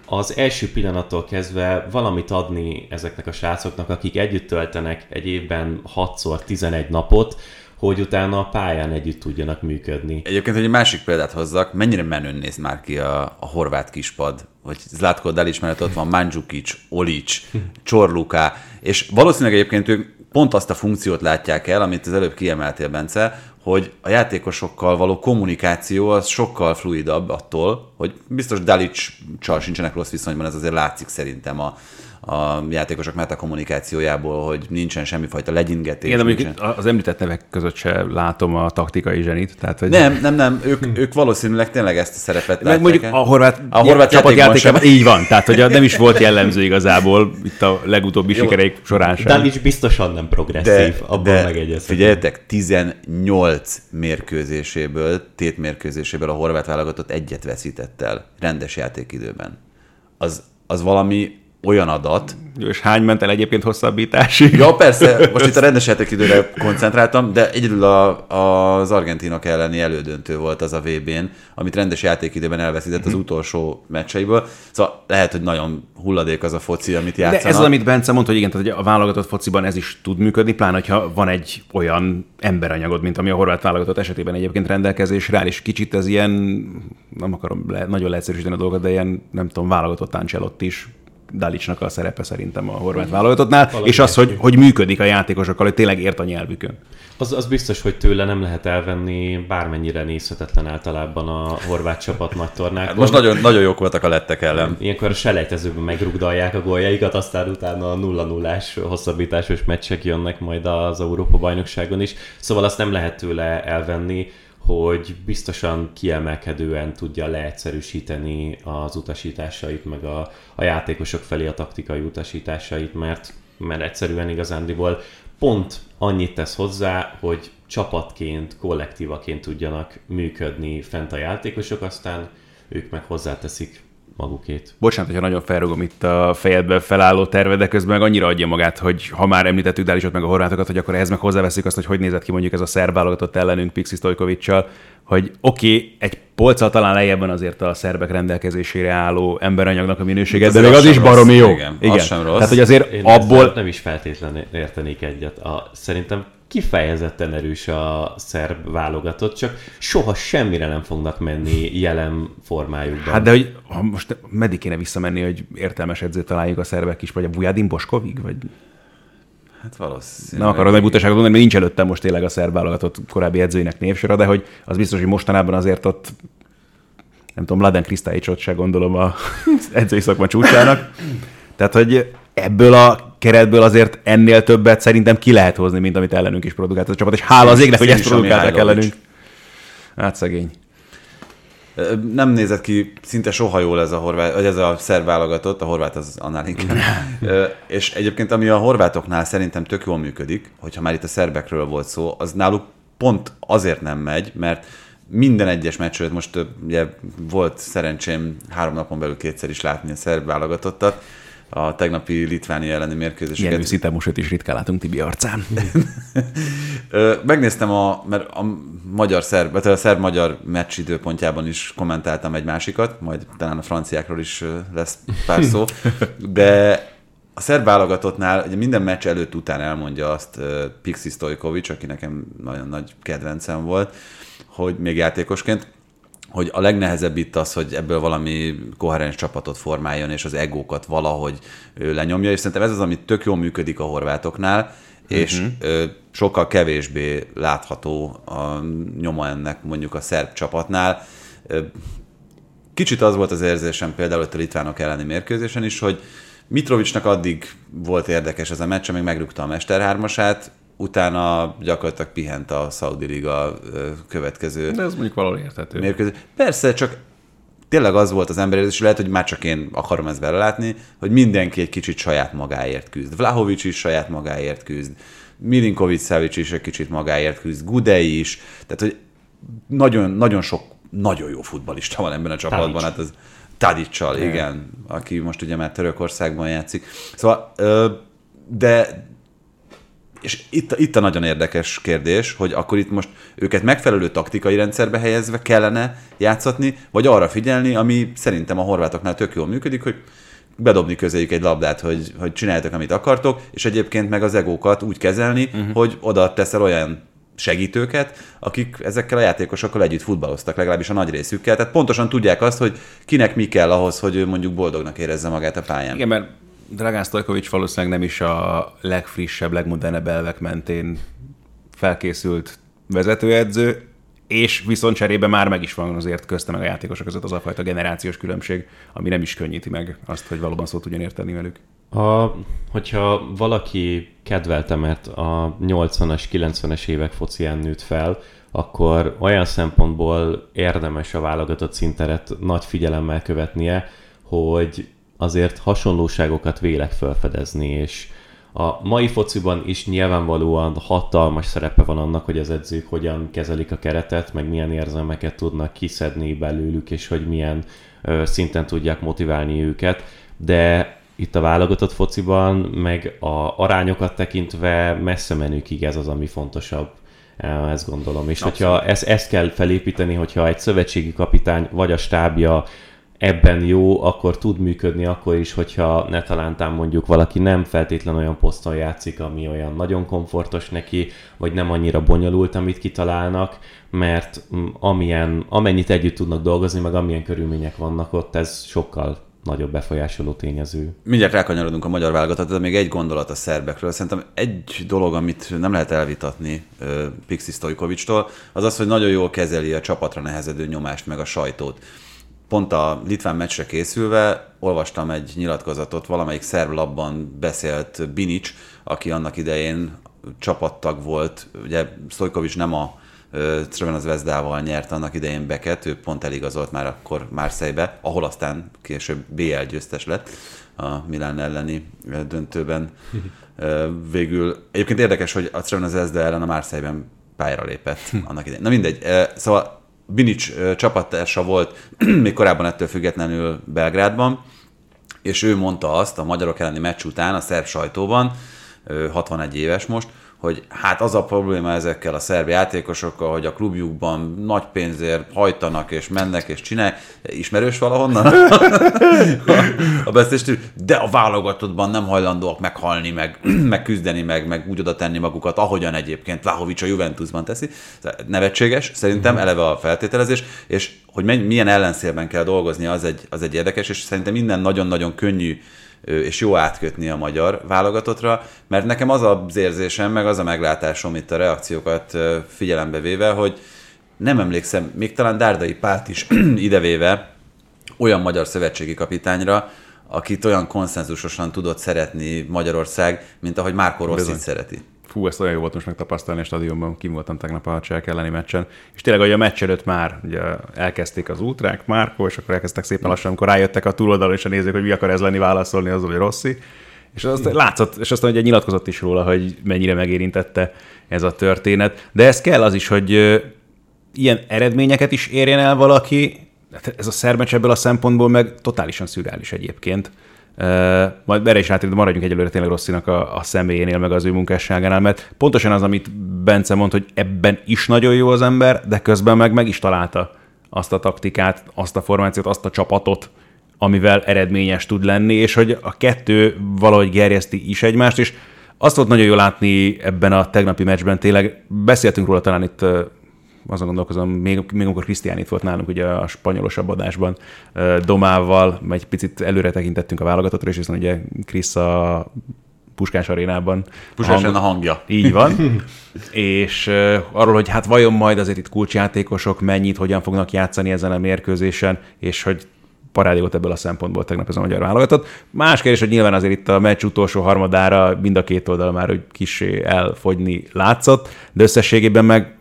az első pillanattól kezdve valamit adni ezeknek a srácoknak, akik együtt töltenek egy évben 6-szor 11 napot, hogy utána a pályán együtt tudjanak működni. Egyébként, hogy egy másik példát hozzak, mennyire menőn néz már ki a, a horvát kispad, hogy Zlatko Dalic mellett ott van Mandzukic, Olic, Csorluka, és valószínűleg egyébként ők pont azt a funkciót látják el, amit az előbb kiemeltél, Bence, hogy a játékosokkal való kommunikáció az sokkal fluidabb attól, hogy biztos Dalic-csal sincsenek rossz viszonyban, ez azért látszik szerintem a, a játékosok meta kommunikációjából, hogy nincsen semmifajta legyingetés. Igen, de nincsen... az említett nevek között se látom a taktikai zsenit. Tehát, hogy... Nem, nem, nem, ők, ők valószínűleg tényleg ezt a szerepet Meg mondjuk el. a horvát, a horvát csapatjátékában így van, tehát hogy nem is volt jellemző igazából itt a legutóbbi Jó, sikereik során sem. Davics biztosan nem progresszív, de, abban de megegyezhetünk. Figyeljetek, 18 mérkőzéséből, tét mérkőzéséből a horvát válogatott egyet veszített el rendes játékidőben. Az, az valami olyan adat. És hány ment el egyébként hosszabbításig? Ja, persze, most itt a rendes játékidőre koncentráltam, de egyedül a, az argentinok elleni elődöntő volt az a VB-n, amit rendes játékidőben elveszített az utolsó meccseiből. Szóval lehet, hogy nagyon hulladék az a foci, amit játszanak. De ez az, amit Bence mondta, hogy igen, tehát a válogatott fociban ez is tud működni, pláne, hogyha van egy olyan emberanyagod, mint ami a horvát válogatott esetében egyébként rendelkezésre áll, és kicsit ez ilyen, nem akarom le, nagyon leegyszerűsíteni a dolgot, de ilyen, nem tudom, válogatott Ancelotti is Dalicsnak a szerepe szerintem a horvát válogatottnál, Valami és az, hogy, hogy működik a játékosokkal, hogy tényleg ért a nyelvükön. Az, az biztos, hogy tőle nem lehet elvenni bármennyire nézhetetlen általában a horvát csapat nagy tornák. Hát most nagyon, nagyon jók voltak a lettek ellen. Ilyenkor a selejtezőben megrugdalják a góljaikat, aztán utána a 0 0 hosszabbításos meccsek jönnek majd az Európa-bajnokságon is. Szóval azt nem lehet tőle elvenni hogy biztosan kiemelkedően tudja leegyszerűsíteni az utasításait, meg a, a játékosok felé a taktikai utasításait, mert, mert egyszerűen igazándiból pont annyit tesz hozzá, hogy csapatként, kollektívaként tudjanak működni fent a játékosok, aztán ők meg hozzáteszik magukét. Bocsánat, hogyha nagyon felrugom itt a fejedbe felálló terve, de közben meg annyira adja magát, hogy ha már említettük Dálisot meg a horvátokat, hogy akkor ehhez meg hozzáveszik azt, hogy hogy nézett ki mondjuk ez a szerb válogatott ellenünk Pixi Stojkovicsal, hogy oké, okay, egy polccal talán lejjebben azért a szerbek rendelkezésére álló emberanyagnak a minősége, de még az is baromi jó. Igen, igen. Az sem rossz. Tehát, hogy azért Én abból... Nem is feltétlenül értenék egyet. A, szerintem kifejezetten erős a szerb válogatott, csak soha semmire nem fognak menni jelen formájukban. Hát de hogy ha most meddig kéne visszamenni, hogy értelmes edzőt találjuk a szerbek is, vagy a Bujadin Boskovig, vagy... Hát valószínűleg. Nem akarod meg butaságot mondani, mert nincs előttem most tényleg a szerb válogatott korábbi edzőinek névsora, de hogy az biztos, hogy mostanában azért ott nem tudom, Laden Krisztáicsot se gondolom a edzői szakma csúcsának. Tehát, hogy ebből a keretből azért ennél többet szerintem ki lehet hozni, mint amit ellenünk is produkált a csapat, és hála az égnek, hogy ezt produkálták ellenünk. Hát szegény. Nem nézett ki szinte soha jól ez a horvát, vagy ez a szerb válogatott, a horvát az annál inkább. És egyébként ami a horvátoknál szerintem tök jól működik, hogyha már itt a szerbekről volt szó, az náluk pont azért nem megy, mert minden egyes meccs előtt, most ugye volt szerencsém három napon belül kétszer is látni a szerb válogatottat, a tegnapi Litvánia elleni Ilyen mérkőzéseket. őszinte most is ritkán látunk Tibi arcán. Megnéztem a, mert a magyar szerb, a szerb-magyar meccs időpontjában is kommentáltam egy másikat, majd talán a franciákról is lesz pár szó, de a szerb válogatottnál ugye minden meccs előtt után elmondja azt Pixi Stojkovic, aki nekem nagyon nagy kedvencem volt, hogy még játékosként, hogy a legnehezebb itt az, hogy ebből valami koherens csapatot formáljon, és az egókat valahogy lenyomja, és szerintem ez az, ami tök jól működik a horvátoknál, és ö, sokkal kevésbé látható a nyoma ennek mondjuk a szerb csapatnál. Kicsit az volt az érzésem például ott a litvánok elleni mérkőzésen is, hogy Mitrovicsnak addig volt érdekes ez a meccs, amíg megrúgta a mesterhármasát, utána gyakorlatilag pihent a Saudi Liga következő De ez mondjuk valahol érthető. mérkőzés. Persze, csak tényleg az volt az ember, és lehet, hogy már csak én akarom ezt belelátni, hogy mindenki egy kicsit saját magáért küzd. Vlahovics is saját magáért küzd, Milinkovic Savic is egy kicsit magáért küzd, Gudei is, tehát hogy nagyon, nagyon sok, nagyon jó futbalista van ebben a csapatban, Tadic. hát az Tadicsal, igen, aki most ugye már Törökországban játszik. Szóval, de és itt, itt a nagyon érdekes kérdés, hogy akkor itt most őket megfelelő taktikai rendszerbe helyezve kellene játszatni, vagy arra figyelni, ami szerintem a horvátoknál tök jól működik, hogy bedobni közéjük egy labdát, hogy, hogy csináljátok, amit akartok, és egyébként meg az egókat úgy kezelni, uh-huh. hogy oda teszel olyan segítőket, akik ezekkel a játékosokkal együtt futballoztak, legalábbis a nagy részükkel. Tehát pontosan tudják azt, hogy kinek mi kell ahhoz, hogy ő mondjuk boldognak érezze magát a pályán. Igen, mert Dragán Stojkovic valószínűleg nem is a legfrissebb, legmodernebb elvek mentén felkészült vezetőedző, és viszont cserébe már meg is van azért közte meg a játékosok között az a fajta generációs különbség, ami nem is könnyíti meg azt, hogy valóban szó tudjon érteni velük. A, hogyha valaki kedvelte, mert a 80-as, 90-es évek focián nőtt fel, akkor olyan szempontból érdemes a válogatott szinteret nagy figyelemmel követnie, hogy azért hasonlóságokat vélek felfedezni, és a mai fociban is nyilvánvalóan hatalmas szerepe van annak, hogy az edzők hogyan kezelik a keretet, meg milyen érzelmeket tudnak kiszedni belőlük, és hogy milyen ö, szinten tudják motiválni őket, de itt a válogatott fociban, meg a arányokat tekintve messze menőkig ez az, ami fontosabb. Eh, Ezt gondolom. És hogyha ezt, ezt kell felépíteni, hogyha egy szövetségi kapitány vagy a stábja ebben jó, akkor tud működni akkor is, hogyha ne talántán mondjuk valaki nem feltétlen olyan poszton játszik, ami olyan nagyon komfortos neki, vagy nem annyira bonyolult, amit kitalálnak, mert mm, amilyen, amennyit együtt tudnak dolgozni, meg amilyen körülmények vannak ott, ez sokkal nagyobb befolyásoló tényező. Mindjárt rákanyarodunk a magyar válogatott, de még egy gondolat a szerbekről. Szerintem egy dolog, amit nem lehet elvitatni ö, Pixi Stojkovicstól, az az, hogy nagyon jól kezeli a csapatra nehezedő nyomást, meg a sajtót. Pont a litván meccsre készülve olvastam egy nyilatkozatot, valamelyik szerb labban beszélt Binic, aki annak idején csapattag volt. Ugye Stojkovic nem a ö, Crvena Zvezdával nyert annak idején beket, ő pont eligazolt már akkor Marseille-be, ahol aztán később BL győztes lett a Milán elleni döntőben. Végül, egyébként érdekes, hogy a Crvena Zvezda ellen a Marseille-ben pályára lépett annak idején. Na mindegy, szóval Binic ö, csapattársa volt még korábban ettől függetlenül Belgrádban, és ő mondta azt a magyarok elleni meccs után a szerb sajtóban, ő 61 éves most, hogy hát az a probléma ezekkel a szerb játékosokkal, hogy a klubjukban nagy pénzért hajtanak és mennek és csinálják. Ismerős valahonnan? a beszélstől, de a válogatottban nem hajlandóak meghalni, meg, meg küzdeni, meg, meg úgy oda tenni magukat, ahogyan egyébként Vlahovics a Juventusban teszi. Nevetséges, szerintem eleve a feltételezés, és hogy milyen ellenszélben kell dolgozni, az egy, az egy érdekes, és szerintem minden nagyon-nagyon könnyű és jó átkötni a magyar válogatottra, mert nekem az az érzésem, meg az a meglátásom itt a reakciókat figyelembe véve, hogy nem emlékszem, még talán Dárdai Pált is idevéve olyan magyar szövetségi kapitányra, akit olyan konszenzusosan tudott szeretni Magyarország, mint ahogy Márko Rossit Bizony. szereti. Fú, ezt olyan jó volt most megtapasztalni a stadionban, kim voltam tegnap a Cseh elleni meccsen, és tényleg, hogy a meccs előtt már ugye elkezdték az ultrák, Márko, és akkor elkezdtek szépen lassan, amikor rájöttek a túloldalon, és a nézők, hogy mi akar ez lenni, válaszolni az, hogy Rossi. És azt látszott, és aztán ugye nyilatkozott is róla, hogy mennyire megérintette ez a történet. De ez kell az is, hogy ilyen eredményeket is érjen el valaki, Hát ez a szermecs ebből a szempontból meg totálisan szürreális egyébként. Majd erre is rátérünk, de maradjunk egyelőre tényleg Rosszinak a, a személyénél, meg az ő munkásságánál, mert pontosan az, amit Bence mond, hogy ebben is nagyon jó az ember, de közben meg meg is találta azt a taktikát, azt a formációt, azt a csapatot, amivel eredményes tud lenni, és hogy a kettő valahogy gerjeszti is egymást, és azt volt nagyon jó látni ebben a tegnapi meccsben, tényleg beszéltünk róla talán itt azon gondolkozom, még, még amikor Krisztián itt volt nálunk ugye a spanyolosabb adásban Domával, egy picit előre tekintettünk a válogatottra, és hiszen ugye Krisz a Puskás arénában. Puskás a hangja. Így van. és uh, arról, hogy hát vajon majd azért itt kulcsjátékosok mennyit, hogyan fognak játszani ezen a mérkőzésen, és hogy parádé volt ebből a szempontból tegnap ez a magyar válogatott. Más kérdés, hogy nyilván azért itt a meccs utolsó harmadára mind a két oldal már hogy kicsi elfogyni látszott, de összességében meg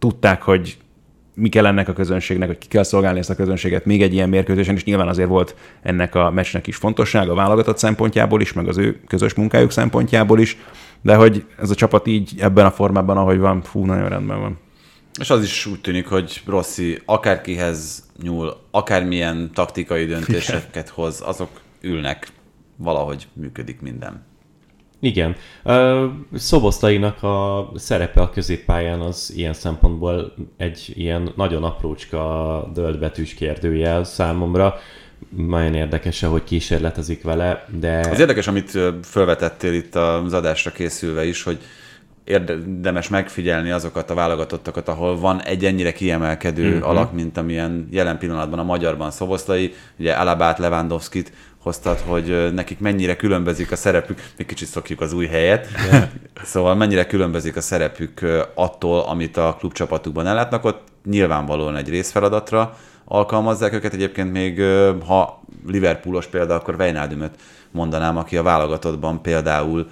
tudták, hogy mi kell ennek a közönségnek, hogy ki kell szolgálni ezt a közönséget még egy ilyen mérkőzésen, és nyilván azért volt ennek a meccsnek is fontossága a válogatott szempontjából is, meg az ő közös munkájuk szempontjából is, de hogy ez a csapat így ebben a formában, ahogy van, fú, nagyon rendben van. És az is úgy tűnik, hogy Rossi akárkihez nyúl, akármilyen taktikai döntéseket hoz, azok ülnek, valahogy működik minden. Igen. Szoboszlainak a szerepe a középpályán az ilyen szempontból egy ilyen nagyon aprócska döldbetűs kérdőjel számomra. Nagyon érdekes, hogy kísérletezik vele, de... Az érdekes, amit felvetettél itt az adásra készülve is, hogy érdemes megfigyelni azokat a válogatottakat, ahol van egy ennyire kiemelkedő Mhm. mm-hmm. alak, mint amilyen jelen pillanatban a magyarban Szoboszlai, ugye Alabát, Lewandowskit hoztat, hogy nekik mennyire különbözik a szerepük, még kicsit szokjuk az új helyet, szóval mennyire különbözik a szerepük attól, amit a klubcsapatukban ellátnak, ott nyilvánvalóan egy részfeladatra alkalmazzák őket, egyébként még ha Liverpoolos példa, akkor Wijnaldumöt mondanám, aki a válogatottban például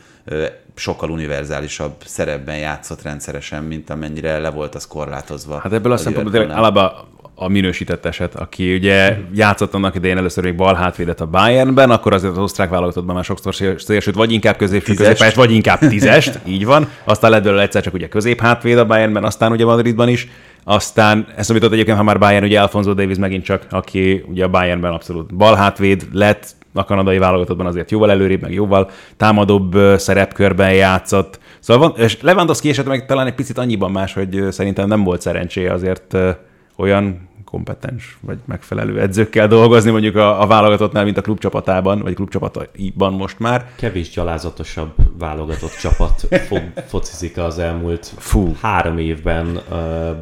sokkal univerzálisabb szerepben játszott rendszeresen, mint amennyire le volt az korlátozva. Hát ebből a szempontból tényleg. Alaba a minősített eset, aki ugye játszott annak idején először még bal hátvédet a Bayernben, akkor azért az osztrák válogatottban már sokszor szél- szélsőt, vagy inkább középső Tízest. középpályás, vagy inkább tízest, így van. Aztán lett belőle egyszer csak ugye közép hátvéd a Bayernben, aztán ugye Madridban is. Aztán ezt amit egyébként, ha már Bayern, ugye Alfonso Davis megint csak, aki ugye a Bayernben abszolút bal hátvéd lett, a kanadai válogatottban azért jóval előrébb, meg jóval támadóbb szerepkörben játszott. Szóval van, és Lewandowski esete meg talán egy picit annyiban más, hogy szerintem nem volt szerencséje azért olyan kompetens vagy megfelelő edzőkkel dolgozni mondjuk a, a válogatottnál, mint a klubcsapatában, vagy klubcsapataiban most már. kevés gyalázatosabb válogatott csapat fog, focizik az elmúlt Fú. három évben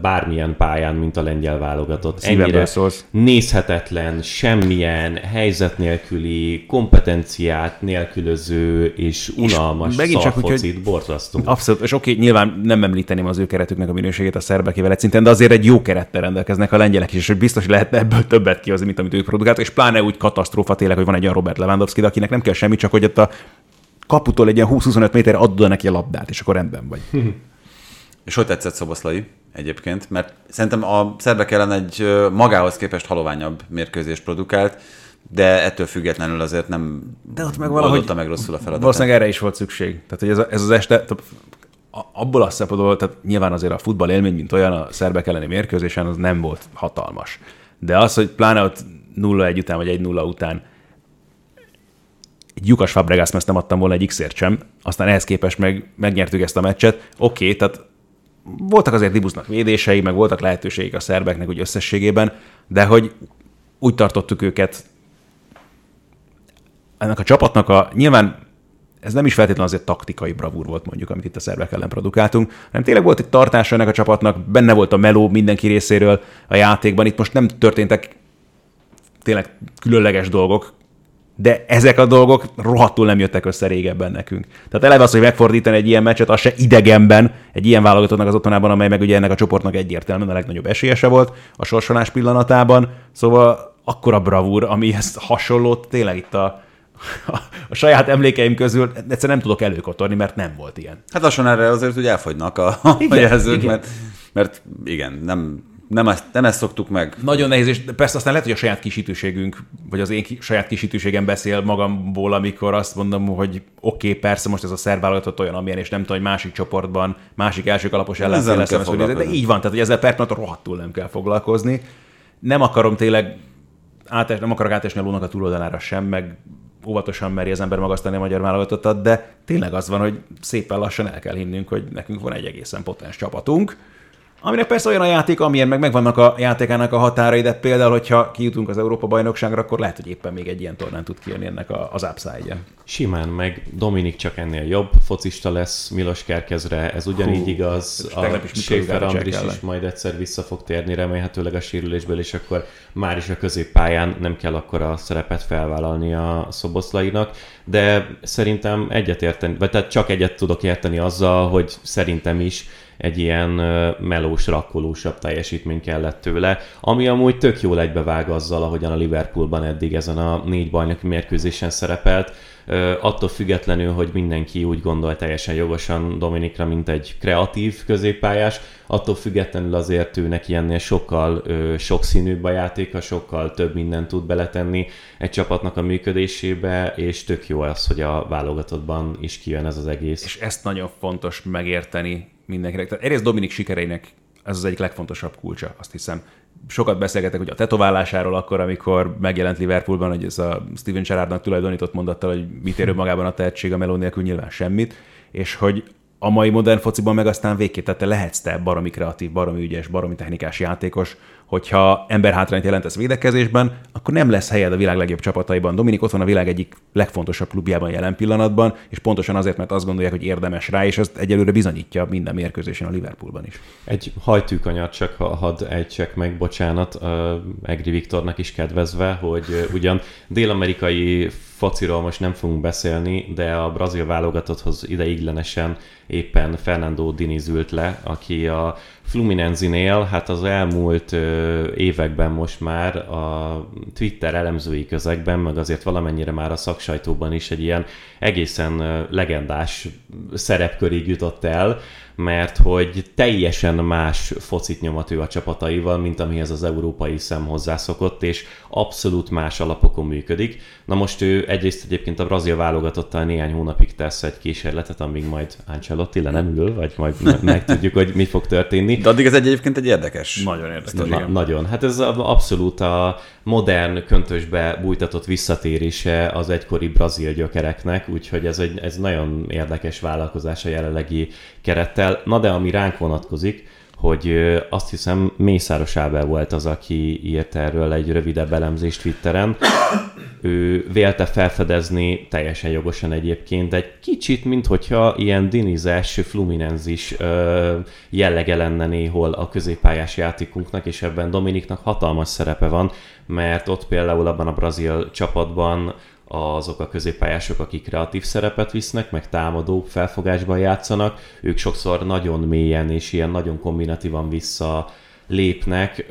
bármilyen pályán, mint a lengyel válogatott. Ennyire szólsz. nézhetetlen, semmilyen helyzet nélküli, kompetenciát nélkülöző és unalmas megint csak úgy, hogy- borzasztó. Abszolút, és oké, nyilván nem említeném az ő keretüknek a minőségét a szerbekével egy szinten, de azért egy jó kerettel rendelkeznek a lengyelek és hogy biztos hogy lehetne ebből többet kihozni, mint amit ők produkáltak, és pláne úgy katasztrófa tényleg, hogy van egy olyan Robert Lewandowski, de akinek nem kell semmi, csak hogy ott a kaputól egy ilyen 20-25 méterre adod neki a labdát, és akkor rendben vagy. És hogy tetszett Szoboszlai egyébként? Mert szerintem a szerbek ellen egy magához képest haloványabb mérkőzést produkált, de ettől függetlenül azért nem De ott meg valahogy meg rosszul a feladatot. Valószínűleg erre is volt szükség. Tehát, hogy ez, a, ez az este, abból a szempontból, tehát nyilván azért a futball élmény, mint olyan a szerbek elleni mérkőzésen, az nem volt hatalmas. De az, hogy pláne ott 0-1 után, vagy 1-0 után egy lyukas Fabregas ezt nem adtam volna egy x sem, aztán ehhez képest meg, megnyertük ezt a meccset. Oké, okay, tehát voltak azért Dibusznak védései, meg voltak lehetőségek a szerbeknek úgy összességében, de hogy úgy tartottuk őket ennek a csapatnak a, nyilván ez nem is feltétlenül azért taktikai bravúr volt mondjuk, amit itt a szervek ellen produkáltunk, hanem tényleg volt egy tartása ennek a csapatnak, benne volt a meló mindenki részéről a játékban, itt most nem történtek tényleg különleges dolgok, de ezek a dolgok rohadtul nem jöttek össze régebben nekünk. Tehát eleve az, hogy megfordítani egy ilyen meccset, az se idegenben, egy ilyen válogatottnak az otthonában, amely meg ugye ennek a csoportnak egyértelműen a legnagyobb esélyese volt a sorsolás pillanatában. Szóval akkora bravúr, amihez hasonlót tényleg itt a a saját emlékeim közül egyszerűen nem tudok előkotorni, mert nem volt ilyen. Hát lassan erre azért úgy elfogynak a, a Igen, jelzők, igen. mert, mert igen, nem, nem, ezt, nem ezt szoktuk meg. Nagyon nehéz, és persze aztán lehet, hogy a saját kisítőségünk, vagy az én ki- saját kisítőségem beszél magamból, amikor azt mondom, hogy oké, okay, persze most ez a szerb válogatott olyan, amilyen, és nem tudom, hogy másik csoportban, másik első kalapos Ezzel ellenfél lesz, lesz, de így van, tehát hogy ezzel per pillanat rohadtul nem kell foglalkozni. Nem akarom tényleg, át, nem akarok átesni a lónak a túloldalára sem, meg óvatosan meri az ember magasztani a magyar válogatottat, de tényleg az van, hogy szépen lassan el kell hinnünk, hogy nekünk van egy egészen potens csapatunk, Aminek persze olyan a játék, amilyen meg megvannak a játékának a határai, de például, hogyha kijutunk az Európa-bajnokságra, akkor lehet, hogy éppen még egy ilyen tornán tud kijönni ennek a, az upside-ja. Simán, meg Dominik csak ennél jobb focista lesz Milos Kerkezre, ez ugyanígy Hú, igaz. A Lugács Andris is majd egyszer vissza fog térni, remélhetőleg a sérülésből, és akkor már is a középpályán nem kell akkor a szerepet felvállalni a szoboszlainak, de szerintem egyet érteni, vagy tehát csak egyet tudok érteni azzal, hogy szerintem is egy ilyen melós, rakkolósabb teljesítmény kellett tőle, ami amúgy tök jól egybevág azzal, ahogyan a Liverpoolban eddig ezen a négy bajnoki mérkőzésen szerepelt. Attól függetlenül, hogy mindenki úgy gondol teljesen jogosan Dominikra, mint egy kreatív középpályás, attól függetlenül azért ő neki ennél sokkal ö, sokszínűbb a játéka, sokkal több mindent tud beletenni egy csapatnak a működésébe, és tök jó az, hogy a válogatottban is kijön ez az egész. És ezt nagyon fontos megérteni mindenkinek. Tehát egyrészt Dominik sikereinek ez az egyik legfontosabb kulcsa, azt hiszem. Sokat beszélgetek ugye a tetoválásáról akkor, amikor megjelent Liverpoolban, hogy ez a Steven Gerrardnak tulajdonított mondattal, hogy mit ér magában a tehetség a meló nélkül nyilván semmit, és hogy a mai modern fociban meg aztán végképp, tehát te lehetsz te baromi kreatív, baromi ügyes, baromi technikás játékos, hogyha emberhátrányt jelentesz védekezésben, akkor nem lesz helyed a világ legjobb csapataiban. Dominik ott van a világ egyik legfontosabb klubjában jelen pillanatban, és pontosan azért, mert azt gondolják, hogy érdemes rá, és ezt egyelőre bizonyítja minden mérkőzésen a Liverpoolban is. Egy hajtűkanyart csak ha hadd ejtsek meg, bocsánat, uh, Egri Viktornak is kedvezve, hogy uh, ugyan dél-amerikai fociról most nem fogunk beszélni, de a brazil válogatotthoz ideiglenesen éppen Fernando Diniz ült le, aki a Fluminense-nél, hát az elmúlt ö, években most már a Twitter elemzői közegben, meg azért valamennyire már a szaksajtóban is egy ilyen egészen ö, legendás szerepkörig jutott el, mert hogy teljesen más focit nyomat ő a csapataival, mint amihez az európai szem hozzászokott, és abszolút más alapokon működik. Na most ő egyrészt egyébként a brazil válogatottal néhány hónapig tesz egy kísérletet, amíg majd Ancelotti le nem ül, vagy majd me- megtudjuk, hogy mi fog történni. De addig ez egy egyébként egy érdekes. Nagyon érdekes. Na, igen. nagyon. Hát ez abszolút a modern köntösbe bújtatott visszatérése az egykori brazil gyökereknek, úgyhogy ez egy ez nagyon érdekes vállalkozás a jelenlegi kerettel. Na de ami ránk vonatkozik, hogy azt hiszem Mészáros Ábel volt az, aki írt erről egy rövidebb elemzést Twitteren. Ő vélte felfedezni, teljesen jogosan egyébként, egy kicsit, mint hogyha ilyen dinizes, fluminenzis jellege lenne néhol a középpályás játékunknak, és ebben Dominiknak hatalmas szerepe van, mert ott például abban a brazil csapatban azok a középpályások, akik kreatív szerepet visznek, meg támadó felfogásban játszanak, ők sokszor nagyon mélyen és ilyen nagyon kombinatívan vissza lépnek,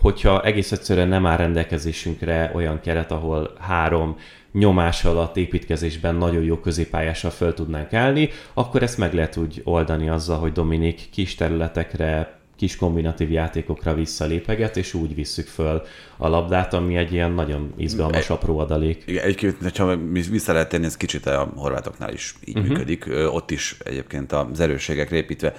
hogyha egész egyszerűen nem áll rendelkezésünkre olyan keret, ahol három nyomás alatt építkezésben nagyon jó középpályással föl tudnánk állni, akkor ezt meg lehet úgy oldani azzal, hogy Dominik kis területekre, kis kombinatív játékokra visszalépeget, és úgy visszük föl a labdát, ami egy ilyen nagyon izgalmas apró adalék. Igen, egyébként, ha vissza lehet tenni, ez kicsit a horvátoknál is így uh-huh. működik, ott is egyébként az erősségekre építve.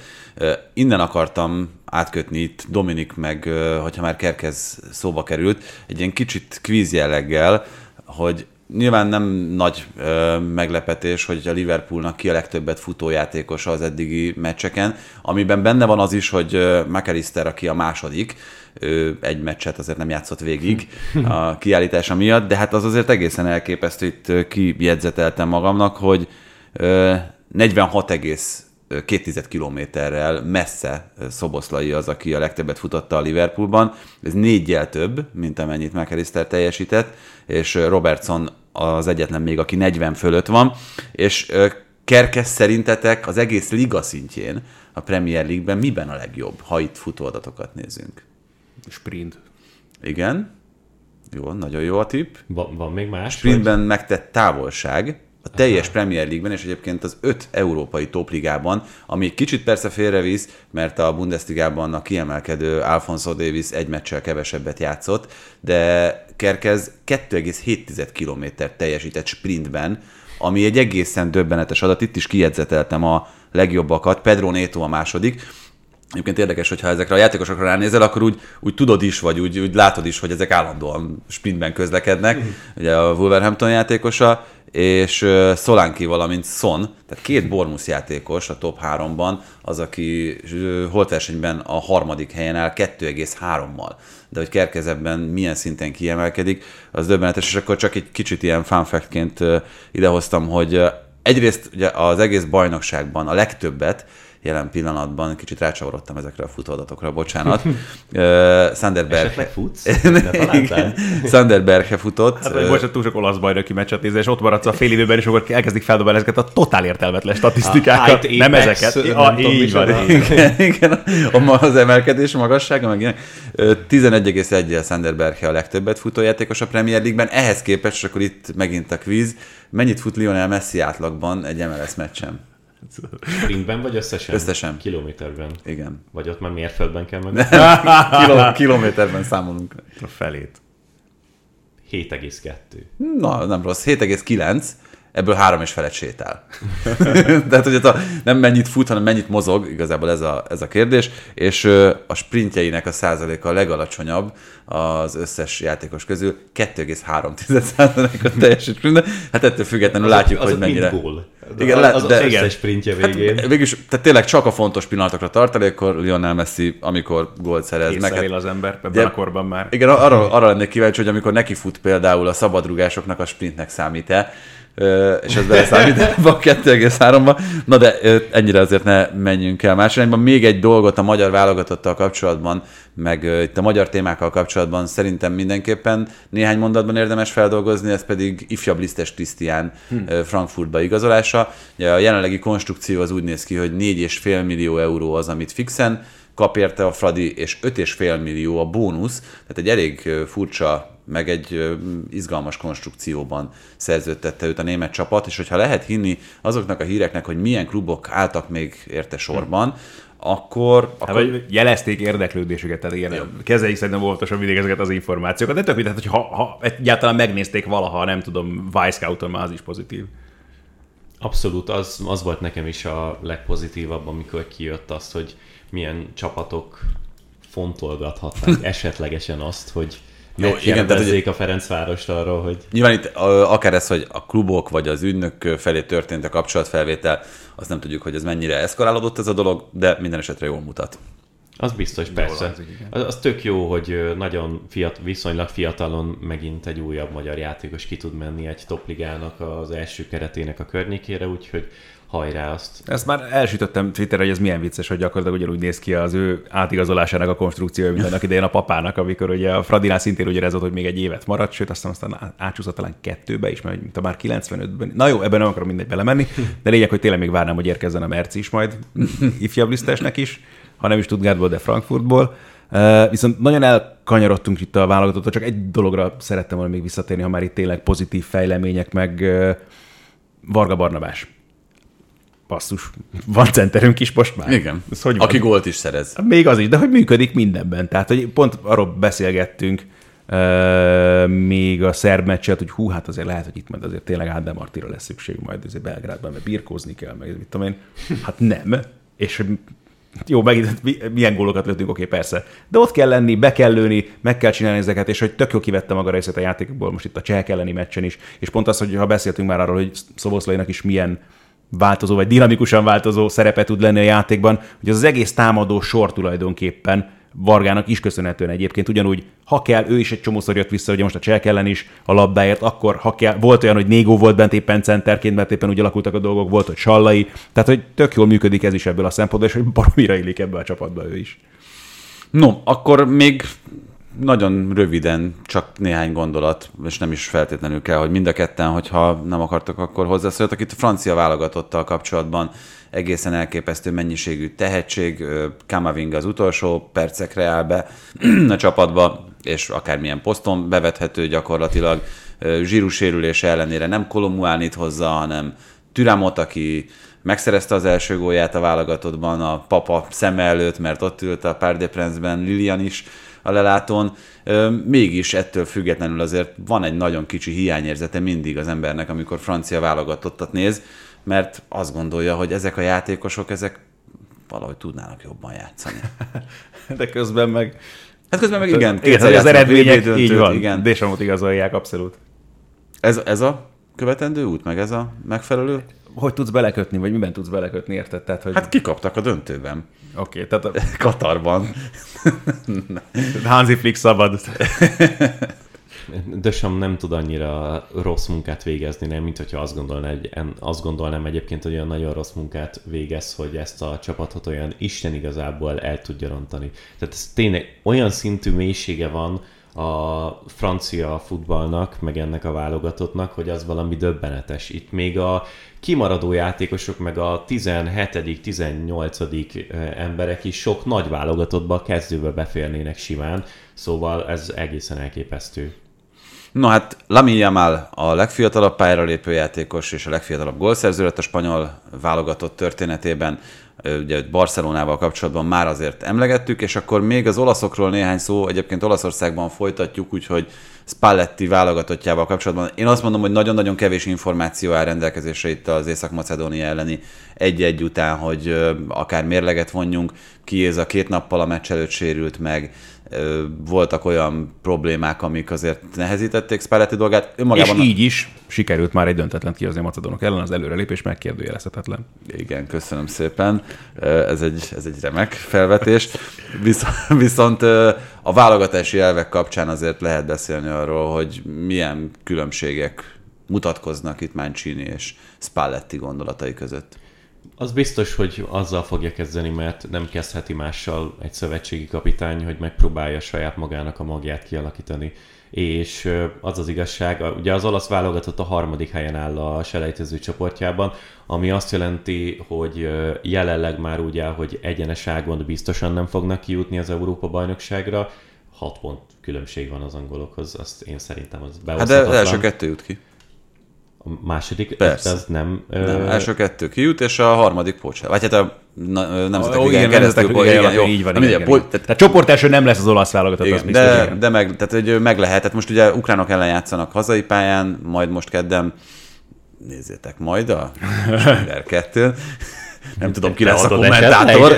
Innen akartam átkötni itt Dominik meg, hogyha már Kerkez szóba került, egy ilyen kicsit kvíz jelleggel, hogy nyilván nem nagy ö, meglepetés, hogy a Liverpoolnak ki a legtöbbet futójátékosa az eddigi meccseken, amiben benne van az is, hogy McAllister, aki a második, ő egy meccset azért nem játszott végig a kiállítása miatt, de hát az azért egészen elképesztő, itt kijegyzeteltem magamnak, hogy ö, 46,2 kilométerrel messze Szoboszlai az, aki a legtöbbet futotta a Liverpoolban. Ez négyel több, mint amennyit McAllister teljesített, és Robertson az egyetlen még, aki 40 fölött van, és Kerkes szerintetek az egész liga szintjén a Premier League-ben miben a legjobb, ha itt futóadatokat nézünk? Sprint. Igen. Jó, nagyon jó a tipp. Van, van még más? Sprintben megtett távolság, a teljes Aha. Premier League-ben, és egyébként az öt európai topligában, ami kicsit persze félrevisz, mert a Bundesligában a kiemelkedő Alfonso Davis egy meccsel kevesebbet játszott, de Kerkez 2,7 km teljesített sprintben, ami egy egészen döbbenetes adat. Itt is kijegyzeteltem a legjobbakat. Pedro Neto a második, Egyébként érdekes, hogyha ezekre a játékosokra ránézel, akkor úgy, úgy tudod is, vagy úgy, úgy látod is, hogy ezek állandóan sprintben közlekednek. Mm. Ugye a Wolverhampton játékosa, és Szolánki, valamint Son, tehát két Bormus játékos a top 3-ban, az, aki holtversenyben a harmadik helyen áll 2,3-mal. De hogy kerkezebben milyen szinten kiemelkedik, az döbbenetes, és akkor csak egy kicsit ilyen fun idehoztam, hogy egyrészt ugye az egész bajnokságban a legtöbbet jelen pillanatban. Kicsit rácsavarodtam ezekre a futóadatokra, bocsánat. uh, Sanderberg. Esetleg futsz? Sanderberg futott. Hát, hogy most túl sok olasz bajnoki meccset nézel, és ott maradsz a fél időben, és akkor elkezdik feldobálni ezeket a totál értelmetlen statisztikákat. A nem ezeket. A, így van. Igen, igen, az emelkedés magassága, meg ilyen. 11,1-el Sanderberg a legtöbbet futójátékos a Premier League-ben. Ehhez képest, és akkor itt megint a quiz, mennyit fut Lionel Messi átlagban egy MLS meccsen? Sprintben vagy összesen? Összesen. Kilométerben? Igen. Vagy ott már mérföldben kell meg? Kiló, kilométerben számolunk. A felét. 7,2. Na, nem rossz. 7,9 ebből három és felet sétál. Tehát, hogy a, nem mennyit fut, hanem mennyit mozog, igazából ez a, ez a kérdés, és a sprintjeinek a százaléka a legalacsonyabb az összes játékos közül, 2,3 százalékot teljesít sprintben. Hát ettől függetlenül az látjuk, a, az hogy mennyire... Gól. Igen, az, az, az de, összes sprintje végén. Hát, végülis, tehát tényleg csak a fontos pillanatokra tart elég, akkor Lionel Messi, amikor gólt szerez. meg, hát, az ember ebben a korban már. Igen, arra, arra lennék kíváncsi, hogy amikor neki fut például a szabadrugásoknak a sprintnek számít-e, és ez beleszámít a 2,3-ba. Na de ennyire azért ne menjünk el más irányba. Még egy dolgot a magyar válogatottal kapcsolatban, meg itt a magyar témákkal kapcsolatban szerintem mindenképpen néhány mondatban érdemes feldolgozni, ez pedig ifjabb lisztes Krisztián hmm. Frankfurtba igazolása. a jelenlegi konstrukció az úgy néz ki, hogy 4,5 millió euró az, amit fixen kap érte a Fradi, és 5,5 millió a bónusz, tehát egy elég furcsa meg egy izgalmas konstrukcióban szerződtette őt a német csapat, és hogyha lehet hinni azoknak a híreknek, hogy milyen klubok álltak még érte sorban, akkor... Hát, akkor... vagy jelezték érdeklődésüket, tehát ilyen kezeik szerintem voltosan mindig ezeket az információkat. De tök tehát, hogy ha, ha egyáltalán megnézték valaha, nem tudom, Vice-Scouton már az is pozitív. Abszolút, az, az volt nekem is a legpozitívabb, amikor kijött azt, hogy milyen csapatok fontolgathatnak esetlegesen azt, hogy jó, igen, tehát, hogy a Ferencvárost arról, hogy... Nyilván itt akár ez, hogy a klubok vagy az ügynök felé történt a kapcsolatfelvétel, azt nem tudjuk, hogy ez mennyire eszkalálódott ez a dolog, de minden esetre jól mutat. Az biztos, persze. Az, az tök jó, hogy nagyon fiat, viszonylag fiatalon megint egy újabb magyar játékos ki tud menni egy topligának az első keretének a környékére, úgyhogy hajrá azt. Ezt már elsütöttem Twitterre, hogy ez milyen vicces, hogy gyakorlatilag ugyanúgy néz ki az ő átigazolásának a konstrukciója, mint annak idején a papának, amikor ugye a Fradinál szintén ugye ez volt, hogy még egy évet maradt, sőt aztán aztán átcsúszott talán kettőbe is, mert mint a már 95-ben. Na jó, ebben nem akarom mindegy belemenni, de lényeg, hogy tényleg még várnám, hogy érkezzen a Merci is majd ifjabb lisztesnek is, ha nem is Stuttgartból, de Frankfurtból. Viszont nagyon elkanyarodtunk itt a válogatott, csak egy dologra szerettem volna még visszatérni, ha már itt tényleg pozitív fejlemények, meg uh, Varga Barnabás basszus, van centerünk is most már. Igen, Ez hogy van? aki gólt is szerez. Még az is, de hogy működik mindenben. Tehát, hogy pont arról beszélgettünk, Uh, még a szerb meccset, hogy hú, hát azért lehet, hogy itt majd azért tényleg Ádám Martira lesz szükség majd azért Belgrádban, mert birkózni kell, meg mit tudom én. Hát nem. És jó, megint milyen gólokat lőttünk, oké, persze. De ott kell lenni, be kell lőni, meg kell csinálni ezeket, és hogy tök jó kivette maga részét a játékokból most itt a cseh elleni meccsen is. És pont az, hogy ha beszéltünk már arról, hogy Szoboszlainak is milyen változó, vagy dinamikusan változó szerepe tud lenni a játékban, hogy az, az egész támadó sor tulajdonképpen Vargának is köszönhetően egyébként ugyanúgy, ha kell, ő is egy csomószor jött vissza, ugye most a Cselk ellen is a labdáért, akkor ha kell, volt olyan, hogy Négó volt bent éppen centerként, mert éppen úgy alakultak a dolgok, volt, hogy Sallai, tehát hogy tök jól működik ez is ebből a szempontból, és hogy baromira illik ebbe a csapatba ő is. No, akkor még nagyon röviden, csak néhány gondolat, és nem is feltétlenül kell, hogy mind a ketten, hogyha nem akartok, akkor hozzászóljatok. Itt a francia válogatottal kapcsolatban egészen elképesztő mennyiségű tehetség. Kamavinga az utolsó percekre áll be a csapatba, és akármilyen poszton bevethető gyakorlatilag. Zsíru sérülése ellenére nem Kolomuánit hozza, hanem Türamot, aki megszerezte az első gólját a válogatottban a papa szeme előtt, mert ott ült a Pár de Prince-ben Lilian is a lelátón. Mégis ettől függetlenül azért van egy nagyon kicsi hiányérzete mindig az embernek, amikor francia válogatottat néz, mert azt gondolja, hogy ezek a játékosok, ezek valahogy tudnának jobban játszani. De közben meg... Hát közben meg igen, igen az eredmények így van. Igen. Deschamps igazolják, abszolút. Ez, ez a követendő út, meg ez a megfelelő? Hogy tudsz belekötni, vagy miben tudsz belekötni, érted? Tehát, hogy... Hát kikaptak a döntőben. Oké, okay, tehát... A... Katarban. Hansi Flick szabad. Dösam nem tud annyira rossz munkát végezni, nem, mint hogyha azt, gondolná, egy, azt gondolnám egyébként, hogy olyan nagyon rossz munkát végez, hogy ezt a csapatot olyan Isten igazából el tudja rontani. Tehát ez tényleg olyan szintű mélysége van, a francia futballnak, meg ennek a válogatottnak, hogy az valami döbbenetes. Itt még a kimaradó játékosok, meg a 17 18 emberek is sok nagy válogatottba kezdőbe beférnének simán, szóval ez egészen elképesztő. No hát Lamin Yamal a legfiatalabb pályára lépő játékos és a legfiatalabb gólszerző lett a spanyol válogatott történetében ugye Barcelonával kapcsolatban már azért emlegettük, és akkor még az olaszokról néhány szó, egyébként Olaszországban folytatjuk, úgyhogy Spalletti válogatottjával kapcsolatban. Én azt mondom, hogy nagyon-nagyon kevés információ áll rendelkezésre itt az Észak-Macedónia elleni egy-egy után, hogy akár mérleget vonjunk. a két nappal a meccs előtt sérült meg, voltak olyan problémák, amik azért nehezítették Spalletti dolgát. Önmagában és így is sikerült már egy döntetlen kihozni a macedónok ellen, az előrelépés megkérdőjelezhetetlen. Igen, köszönöm szépen. Ez egy, ez egy remek felvetés. Viszont, viszont a válogatási elvek kapcsán azért lehet beszélni arról, hogy milyen különbségek mutatkoznak itt Mancini és Spalletti gondolatai között. Az biztos, hogy azzal fogja kezdeni, mert nem kezdheti mással egy szövetségi kapitány, hogy megpróbálja saját magának a magját kialakítani. És az az igazság, ugye az olasz válogatott a harmadik helyen áll a selejtező csoportjában, ami azt jelenti, hogy jelenleg már ugye, hogy egyeneságon biztosan nem fognak kijutni az Európa-bajnokságra, 6 pont különbség van az angolokhoz, azt én szerintem az beoszthatatlan. Hát de első kettő jut ki. A második, Persze. ez nem... nem ö... első kettő kijut, és a harmadik pocs. Vagy hát a nemzetek oh, igen, keresztül, igen, igen, jó, így van. Igen, igen, igen. Tehát, tehát csoport első nem lesz az olasz válogatott, igen, az biztos, de, igen. de meg, tehát, hogy meg lehet. Tehát most ugye ukránok ellen játszanak hazai pályán, majd most keddem nézzétek majd a Schiller 2 nem tudom, ki lesz a kommentátor.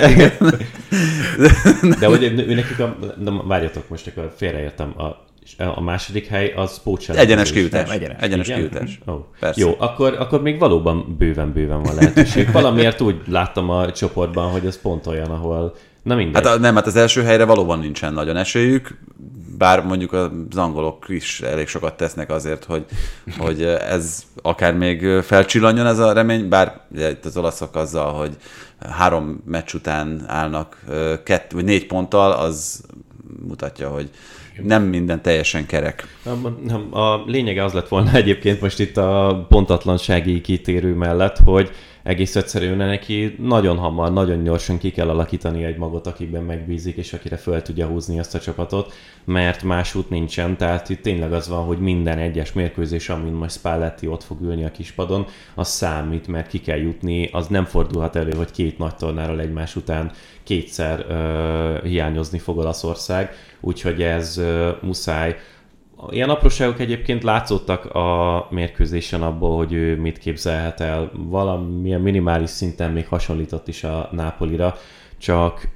De hogy ő nekik a... De várjatok, most akkor félreértem. A a második hely az pócsel. Egyenes. Nem, egyenes, egyenes kiutás. Oh. Persze. Jó, akkor, akkor még valóban bőven-bőven van lehetőség. Valamiért úgy láttam a csoportban, hogy ez pont olyan, ahol Na mindegy. Hát a, nem, hát az első helyre valóban nincsen nagyon esélyük, bár mondjuk az angolok is elég sokat tesznek azért, hogy, hogy ez akár még felcsillanjon ez a remény, bár ugye, itt az olaszok azzal, hogy három meccs után állnak kett, vagy négy ponttal, az mutatja, hogy nem minden teljesen kerek. Nem, a lényege az lett volna egyébként most itt a pontatlansági kitérő mellett, hogy egész egyszerűen neki. Nagyon hamar, nagyon gyorsan ki kell alakítani egy magot, akiben megbízik, és akire fel tudja húzni azt a csapatot, mert más út nincsen, tehát itt tényleg az van, hogy minden egyes mérkőzés, amin majd Spalletti ott fog ülni a kispadon, az számít, mert ki kell jutni, az nem fordulhat elő, hogy két nagy tornáról egymás után kétszer uh, hiányozni fog Olaszország, úgyhogy ez uh, muszáj. Ilyen apróságok egyébként látszottak a mérkőzésen abból, hogy ő mit képzelhet el. Valamilyen minimális szinten még hasonlított is a Nápolira, csak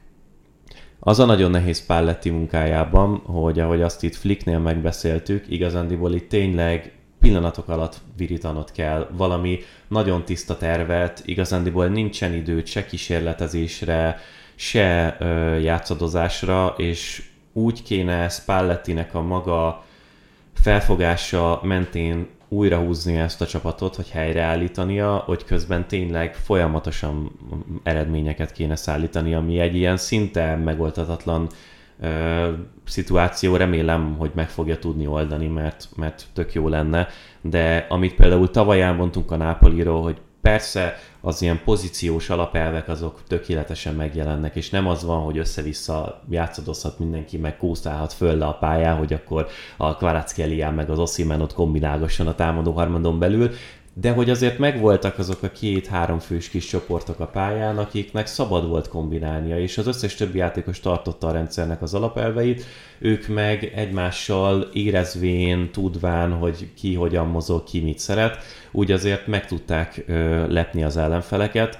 az a nagyon nehéz Palletti munkájában, hogy ahogy azt itt Flicknél megbeszéltük, igazándiból itt tényleg pillanatok alatt virítanod kell valami nagyon tiszta tervet, igazándiból nincsen időt se kísérletezésre, se ö, játszadozásra, és úgy kéne Spallettinek a maga felfogása mentén újra húzni ezt a csapatot, hogy helyreállítania, hogy közben tényleg folyamatosan eredményeket kéne szállítani, ami egy ilyen szinte megoldhatatlan ö, szituáció, remélem, hogy meg fogja tudni oldani, mert, mert tök jó lenne, de amit például tavaly elmondtunk a Nápoliról, hogy persze az ilyen pozíciós alapelvek azok tökéletesen megjelennek, és nem az van, hogy össze-vissza játszadozhat mindenki, meg kószálhat föl le a pályán, hogy akkor a Kvaratskhelia meg az Ossiman kombinálgasson a támadó harmadon belül, de hogy azért megvoltak azok a két-három fős kis csoportok a pályán, akiknek szabad volt kombinálnia, és az összes többi játékos tartotta a rendszernek az alapelveit, ők meg egymással érezvén, tudván, hogy ki hogyan mozog, ki mit szeret, úgy azért meg tudták ö, lepni az ellenfeleket.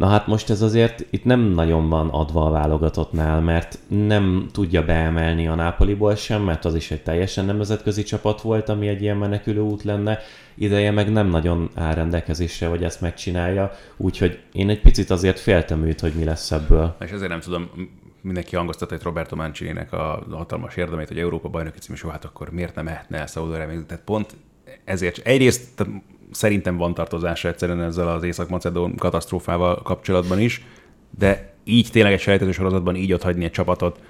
Na hát most ez azért itt nem nagyon van adva a válogatottnál, mert nem tudja beemelni a Nápoliból sem, mert az is egy teljesen nemzetközi csapat volt, ami egy ilyen menekülő út lenne, ideje meg nem nagyon áll rendelkezésre, hogy ezt megcsinálja, úgyhogy én egy picit azért féltem őt, hogy mi lesz ebből. És ezért nem tudom, mindenki hangoztatta egy Roberto Mancini-nek a hatalmas érdemét, hogy Európa bajnoki cím, és hát akkor miért nem mehetne el Szaúd Tehát pont ezért egyrészt szerintem van tartozása egyszerűen ezzel az Észak-Macedón katasztrófával kapcsolatban is, de így tényleg egy selejtező sorozatban így ott hagyni egy csapatot,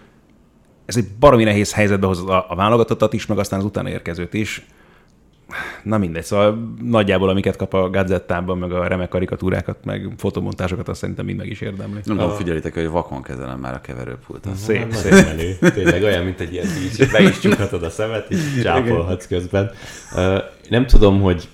ez egy baromi nehéz helyzetbe hoz a, a válogatottat is, meg aztán az utána érkezőt is. Na mindegy, szóval nagyjából amiket kap a gazettában, meg a remek karikatúrákat, meg fotomontásokat, azt szerintem mind meg is érdemli. Nem tudom, figyelitek, hogy vakon kezelem már a keverőpultot. Szép, szép. Menő. Tényleg olyan, mint egy ilyen díj, be is csukhatod a szemet, és csápolhatsz közben. Nem tudom, hogy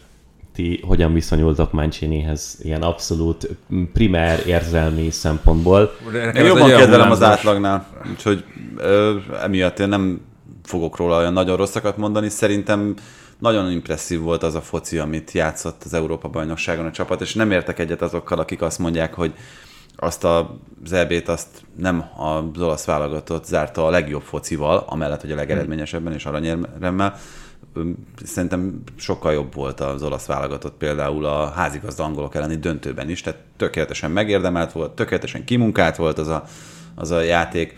ti hogyan viszonyultak Mancinihez ilyen abszolút primer érzelmi szempontból. Én jobban kedvelem az átlagnál, úgyhogy ö, emiatt én nem fogok róla olyan nagyon rosszakat mondani. Szerintem nagyon impresszív volt az a foci, amit játszott az Európa-bajnokságon a csapat, és nem értek egyet azokkal, akik azt mondják, hogy azt a EB-t azt nem az olasz válogatott zárta a legjobb focival, amellett, hogy a legeredményesebben és aranyéremmel, szerintem sokkal jobb volt az olasz válogatott például a házigazda angolok elleni döntőben is, tehát tökéletesen megérdemelt volt, tökéletesen kimunkált volt az a, az a játék.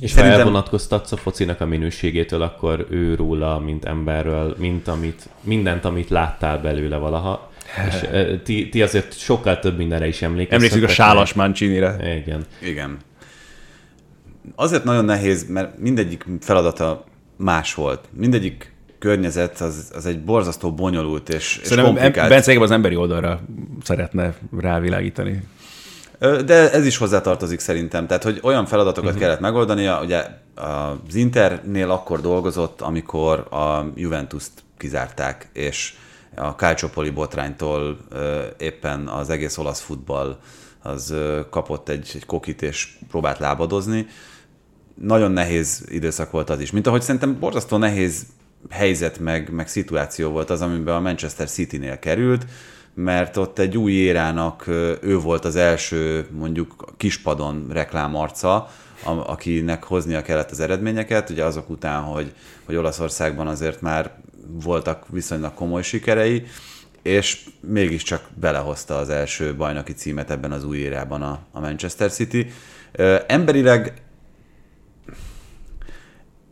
És Szerintem... ha elvonatkoztatsz a focinak a minőségétől, akkor ő róla, mint emberről, mint amit, mindent, amit láttál belőle valaha, és ti, ti azért sokkal több mindenre is emlékeztek. Emlékszik a sálas Mancini-re. Igen. Igen. Azért nagyon nehéz, mert mindegyik feladata más volt. Mindegyik környezet az, az egy borzasztó bonyolult és, és komplikált. Bence az emberi oldalra szeretne rávilágítani. De ez is hozzátartozik szerintem. Tehát, hogy olyan feladatokat uh-huh. kellett megoldania, ugye az Internél akkor dolgozott, amikor a Juventus-t kizárták, és a Calciopoli botránytól éppen az egész olasz futball az kapott egy, egy kokit és próbált lábadozni. Nagyon nehéz időszak volt az is. Mint ahogy szerintem borzasztó nehéz helyzet meg, meg szituáció volt az, amiben a Manchester City-nél került, mert ott egy új érának ő volt az első mondjuk kispadon reklámarca, akinek hoznia kellett az eredményeket, ugye azok után, hogy, hogy Olaszországban azért már voltak viszonylag komoly sikerei, és mégiscsak belehozta az első bajnoki címet ebben az új érában a, a Manchester City. Emberileg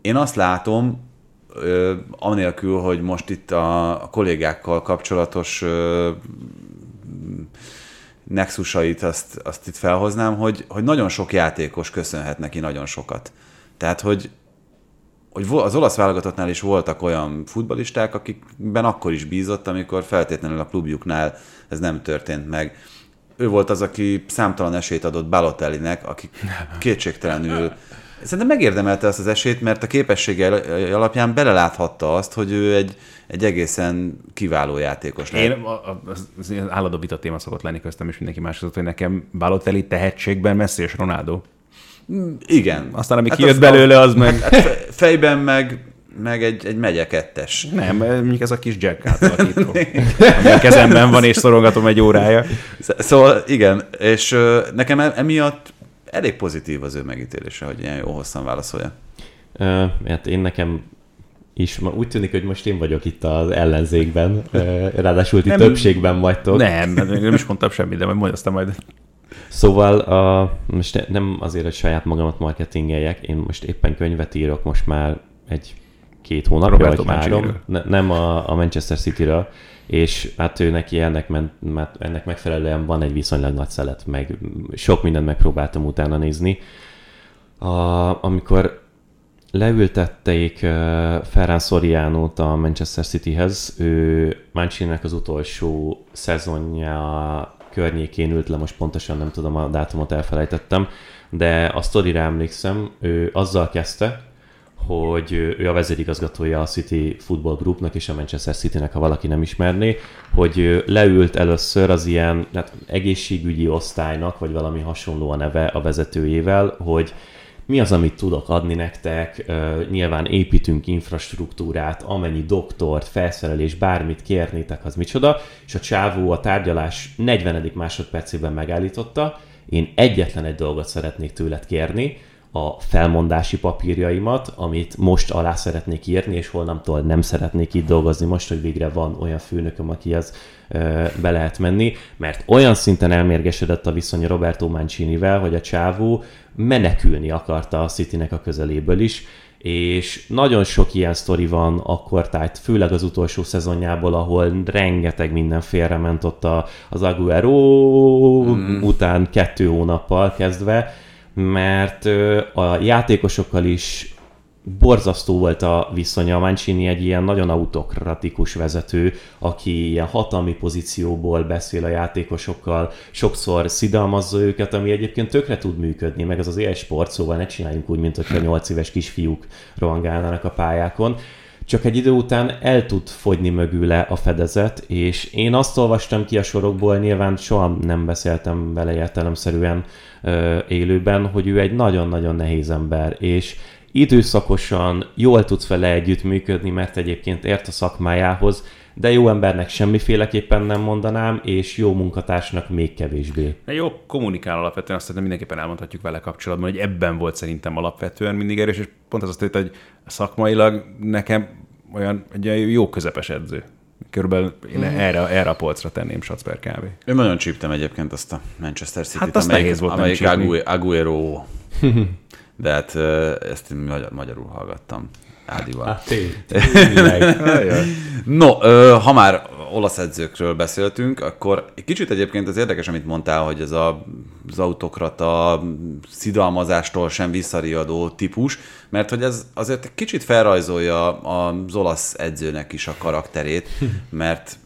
én azt látom, anélkül, hogy most itt a, kollégákkal kapcsolatos nexusait azt, azt itt felhoznám, hogy, hogy nagyon sok játékos köszönhet neki nagyon sokat. Tehát, hogy, hogy az olasz válogatottnál is voltak olyan futbalisták, akikben akkor is bízott, amikor feltétlenül a klubjuknál ez nem történt meg. Ő volt az, aki számtalan esélyt adott Balotellinek, aki kétségtelenül Szerintem megérdemelte azt az esélyt, mert a képessége alapján beleláthatta azt, hogy ő egy, egy egészen kiváló játékos lehet. Én, az, az állandó vita téma szokott lenni köztem, és mindenki más hogy nekem Balotelli tehetségben Messi és Ronaldo. Mm, igen. Aztán ami hát kijött belőle, az meg... Hát fejben meg meg egy, egy megye kettes. Nem, mondjuk ez a kis Jack átalakító, ami a kezemben van, és szorogatom egy órája. Szóval igen, és nekem e- emiatt elég pozitív az ő megítélése, hogy ilyen jó hosszan válaszolja. Uh, hát én nekem is, ma úgy tűnik, hogy most én vagyok itt az ellenzékben, ráadásul ti nem, többségben vagytok. Nem, nem is mondtam semmit, de majd mondj aztán majd. Szóval a, most nem azért, hogy saját magamat marketingeljek, én most éppen könyvet írok most már egy két hónapja, Roberto vagy három. Ne, nem a, a Manchester City-ről, és hát ő neki ennek, ment, ennek megfelelően van egy viszonylag nagy szelet, meg sok mindent megpróbáltam utána nézni. a, amikor leültették uh, Ferran Soriano-t a Manchester Cityhez, ő Mancini-nek az utolsó szezonja környékén ült le, most pontosan nem tudom a dátumot elfelejtettem, de a sztorira emlékszem, ő azzal kezdte, hogy ő a vezérigazgatója a City Football Groupnak és a Manchester Citynek, ha valaki nem ismerné, hogy leült először az ilyen hát egészségügyi osztálynak, vagy valami hasonló a neve a vezetőjével, hogy mi az, amit tudok adni nektek, nyilván építünk infrastruktúrát, amennyi doktort, felszerelés, bármit kérnétek, az micsoda, és a csávó a tárgyalás 40. másodpercében megállította, én egyetlen egy dolgot szeretnék tőled kérni, a felmondási papírjaimat, amit most alá szeretnék írni, és holnaptól nem szeretnék itt dolgozni most, hogy végre van olyan főnököm, akihez be lehet menni, mert olyan szinten elmérgesedett a viszony Roberto Mancinivel, hogy a csávó menekülni akarta a Citynek a közeléből is, és nagyon sok ilyen sztori van akkor, tehát főleg az utolsó szezonjából, ahol rengeteg minden félrement ott az Aguero mm. után kettő hónappal kezdve, mert a játékosokkal is borzasztó volt a viszonya. Mancini egy ilyen nagyon autokratikus vezető, aki ilyen hatalmi pozícióból beszél a játékosokkal, sokszor szidalmazza őket, ami egyébként tökre tud működni, meg az az élsport, szóval ne csináljunk úgy, mint hogyha 8 éves kisfiúk rohangálnának a pályákon csak egy idő után el tud fogyni mögüle a fedezet, és én azt olvastam ki a sorokból, nyilván soha nem beszéltem vele értelemszerűen élőben, hogy ő egy nagyon-nagyon nehéz ember, és időszakosan jól tudsz vele együttműködni, mert egyébként ért a szakmájához, de jó embernek semmiféleképpen nem mondanám, és jó munkatársnak még kevésbé. De jó kommunikál alapvetően, azt hiszem mindenképpen elmondhatjuk vele kapcsolatban, hogy ebben volt szerintem alapvetően mindig erős, és pont az azt hogy szakmailag nekem olyan egy jó közepes edző. Körülbelül én mm. erre, erre a polcra tenném Schatzper kb. Én nagyon csíptem egyébként azt a Manchester City-t, hát amelyik, nehéz volt amelyik Aguero, de hát ezt magyarul hallgattam. Ádival. Hát no, ha már olasz edzőkről beszéltünk, akkor egy kicsit egyébként az érdekes, amit mondtál, hogy ez a, az autokrata szidalmazástól sem visszariadó típus, mert hogy ez azért egy kicsit felrajzolja az olasz edzőnek is a karakterét, mert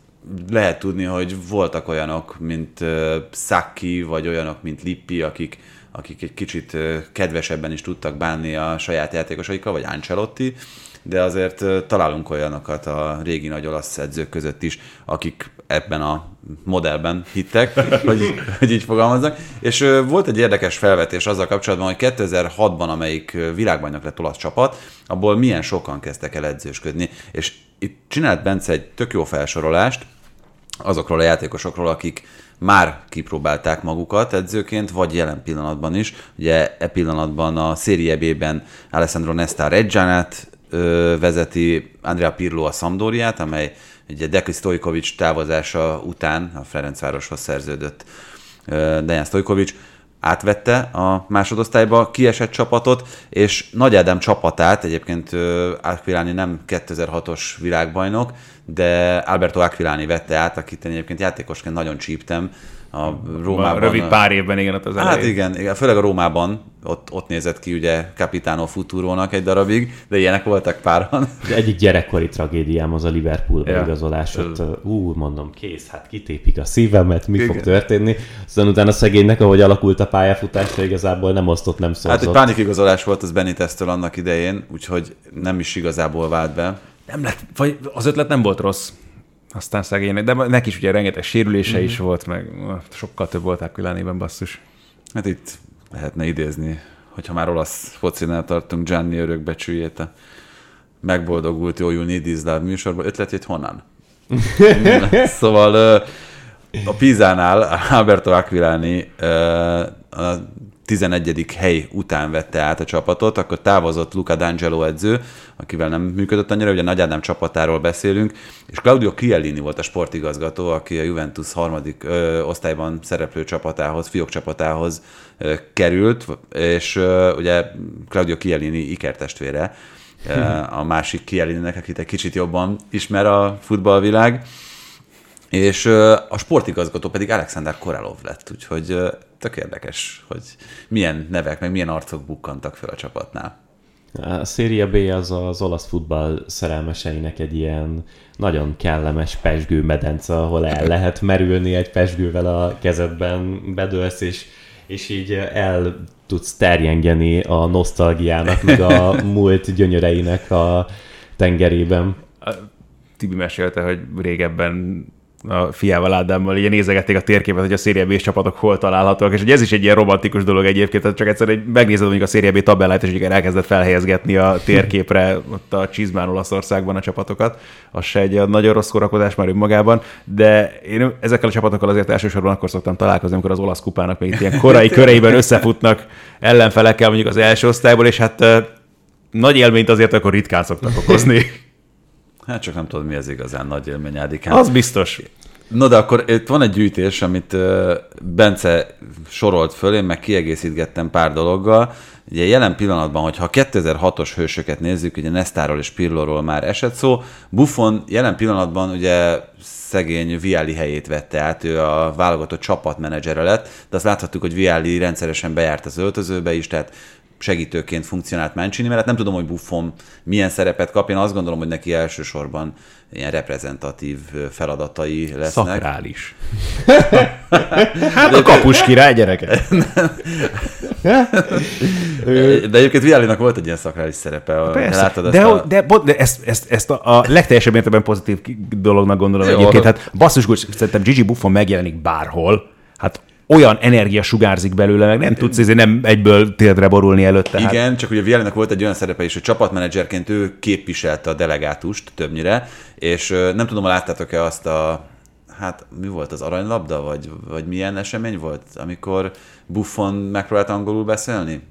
lehet tudni, hogy voltak olyanok, mint Saki, vagy olyanok, mint Lippi, akik akik egy kicsit kedvesebben is tudtak bánni a saját játékosaikkal, vagy Ancelotti, de azért találunk olyanokat a régi nagy olasz edzők között is, akik ebben a modellben hittek, hogy, hogy így fogalmaznak. És volt egy érdekes felvetés azzal kapcsolatban, hogy 2006-ban, amelyik világbajnok lett olasz csapat, abból milyen sokan kezdtek el edzősködni. És itt csinált Bence egy tök jó felsorolást azokról a játékosokról, akik már kipróbálták magukat edzőként, vagy jelen pillanatban is. Ugye e pillanatban a Serie B-ben Alessandro Nesta Reggianát vezeti, Andrea Pirlo a Sampdoriát, amely ugye Dekli Stojkovic távozása után a Ferencvároshoz szerződött Dejan Stojkovic átvette a másodosztályba kiesett csapatot, és Nagy Ádám csapatát, egyébként Aquilani nem 2006-os világbajnok, de Alberto Aquilani vette át, akit egyébként játékosként nagyon csíptem, a Rómában. A rövid pár évben, igen, ott az Hát elején. igen, igen, főleg a Rómában, ott, ott nézett ki ugye Capitano Futurónak egy darabig, de ilyenek voltak páran. De egyik gyerekkori tragédiám az a Liverpoolba ja. igazolás, ott ú, mondom, kész, hát kitépik a szívemet, mi igen. fog történni. Aztán utána a szegénynek, ahogy alakult a pályafutása, igazából nem osztott, nem szólzott. Hát egy pánikigazolás volt az Benitez-től annak idején, úgyhogy nem is igazából vált be. Nem lett, vagy az ötlet nem volt rossz aztán szegény, de neki is ugye rengeteg sérülése mm-hmm. is volt, meg sokkal több volt Aquilánében basszus. Hát itt lehetne idézni, hogyha már olasz focinál tartunk, Gianni örökbecsüljét a megboldogult jó Need műsorban. Ötletét honnan? szóval a Pizánál Alberto Aquilani a 11. hely után vette át a csapatot, akkor távozott Luca D'Angelo edző, akivel nem működött annyira, ugye Nagy Ádám csapatáról beszélünk, és Claudio Chiellini volt a sportigazgató, aki a Juventus harmadik ö, osztályban szereplő csapatához, fiók csapatához ö, került, és ö, ugye Claudio Chiellini ikertestvére, a másik Chiellininek, akit egy kicsit jobban ismer a futballvilág, és a sportigazgató pedig Alexander Koralov lett, úgyhogy tök érdekes, hogy milyen nevek, meg milyen arcok bukkantak fel a csapatnál. A Serie B az az olasz futball szerelmeseinek egy ilyen nagyon kellemes pesgő medence, ahol el lehet merülni egy pesgővel a kezedben, bedőlsz, és, és így el tudsz terjengeni a nosztalgiának, meg a múlt gyönyöreinek a tengerében. Tibi mesélte, hogy régebben a fiával Ádámmal így nézegették a térképet, hogy a Serie B csapatok hol találhatóak, és hogy ez is egy ilyen romantikus dolog egyébként, tehát csak egyszer egy, megnézed mondjuk a Serie B tabellát, és ugye elkezdett felhelyezgetni a térképre ott a Csizmán Olaszországban a csapatokat, az se egy nagyon rossz korakozás már önmagában, de én ezekkel a csapatokkal azért elsősorban akkor szoktam találkozni, amikor az olasz kupának még itt ilyen korai köreiben összefutnak ellenfelekkel mondjuk az első osztályból, és hát nagy élményt azért akkor ritkán szoktak okozni. Hát csak nem tudod, mi az igazán nagy élmény Ádikán. Az biztos. No, de akkor itt van egy gyűjtés, amit Bence sorolt föl, én meg kiegészítgettem pár dologgal. Ugye jelen pillanatban, hogyha a 2006-os hősöket nézzük, ugye Nestáról és Pirloról már esett szó, Buffon jelen pillanatban ugye szegény Viali helyét vette át, ő a válogatott csapatmenedzsere lett, de azt láthattuk, hogy Viali rendszeresen bejárt az öltözőbe is, tehát segítőként funkcionált Mancini mellett. Nem tudom, hogy Buffon milyen szerepet kap, én azt gondolom, hogy neki elsősorban ilyen reprezentatív feladatai lesznek. Szakrális. hát a kapus király, gyerekek. de egyébként Vialinak volt egy ilyen szakrális szerepe. Persze. Látod de, a... de, de, de ezt, ezt, ezt a, a legteljesebb értelemben pozitív dolognak gondolom Jó, egyébként. Hát basszus, szerintem Gigi Buffon megjelenik bárhol. Hát olyan energia sugárzik belőle, meg nem tudsz ezért nem egyből térdre borulni előtte. hát. Igen, csak ugye Vialinak volt egy olyan szerepe is, hogy csapatmenedzserként ő képviselte a delegátust többnyire, és nem tudom, ha láttátok-e azt a hát mi volt az aranylabda, vagy, vagy milyen esemény volt, amikor Buffon megpróbált angolul beszélni?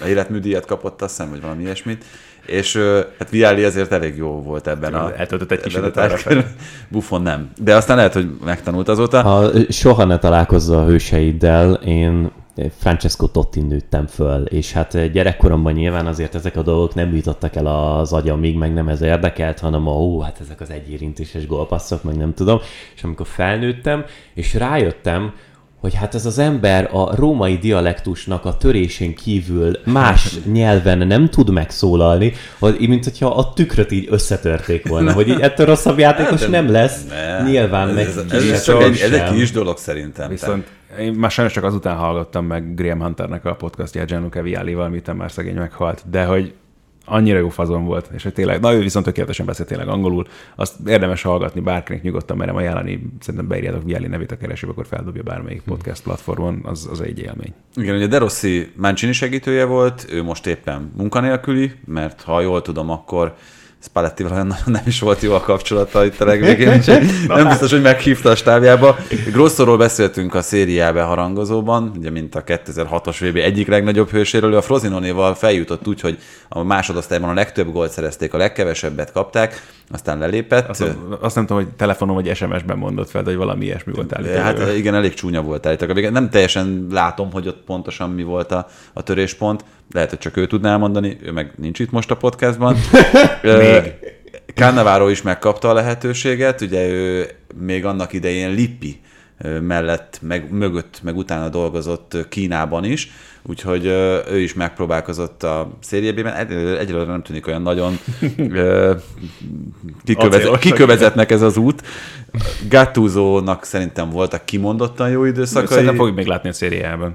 A életműdíjat kapott, azt hiszem, vagy valami ilyesmit. És hát Viali azért elég jó volt ebben a... Eltöltött egy kis időt arra társadalom. Buffon nem. De aztán lehet, hogy megtanult azóta. Ha soha ne találkozza a hőseiddel, én Francesco Totti nőttem föl, és hát gyerekkoromban nyilván azért ezek a dolgok nem jutottak el az agyamig, meg nem ez érdekelt, hanem a, ó, hát ezek az egyérintéses gólpasszok, meg nem tudom. És amikor felnőttem, és rájöttem, hogy hát ez az ember a római dialektusnak a törésén kívül más nyelven nem tud megszólalni, hogy mint hogyha a tükröt így összetörték volna, hogy így ettől rosszabb játékos nem lesz, Ne. nyilván meg ez, ez, ez, csak egy, ez egy kis dolog szerintem. Viszont én már sajnos csak azután hallgattam meg Graham Hunternek a podcastját Gianluca Viallival, miután már szegény meghalt, de hogy annyira jó fazon volt, és hogy tényleg, na ő viszont tökéletesen beszél tényleg angolul, azt érdemes hallgatni, bárkinek nyugodtan merem ajánlani, szerintem beírjátok Vialli nevét a keresőbe, akkor feldobja bármelyik podcast platformon, az, az egy élmény. Igen, ugye De Rossi Mancini segítője volt, ő most éppen munkanélküli, mert ha jól tudom, akkor Spallettivel olyan nem is volt jó a kapcsolata itt a legvégén, úgyhogy nem biztos, hogy meghívta a stábjába. Grosszorról beszéltünk a szériábe harangozóban, ugye mint a 2006-os VB egyik legnagyobb hőséről, ő a Frozinonéval feljutott úgy, hogy a másodosztályban a legtöbb gólt szerezték, a legkevesebbet kapták, aztán lelépett. Azt, azt nem tudom, hogy telefonon vagy SMS-ben mondott fel, hogy valami ilyesmi volt állítólag. Hát igen, elég csúnya volt állítólag. Nem teljesen látom, hogy ott pontosan mi volt a, a töréspont. Lehet, hogy csak ő tudná elmondani, ő meg nincs itt most a podcastban. még. Cannavaro is megkapta a lehetőséget, ugye ő még annak idején Lippi mellett, meg mögött, meg utána dolgozott Kínában is, úgyhogy ő is megpróbálkozott a szériében. Egyelőre nem tűnik olyan nagyon kikövezet, kikövezetnek ez az út. Gattuso-nak szerintem voltak kimondottan jó időszakai. Szerintem fogjuk még látni a szériában.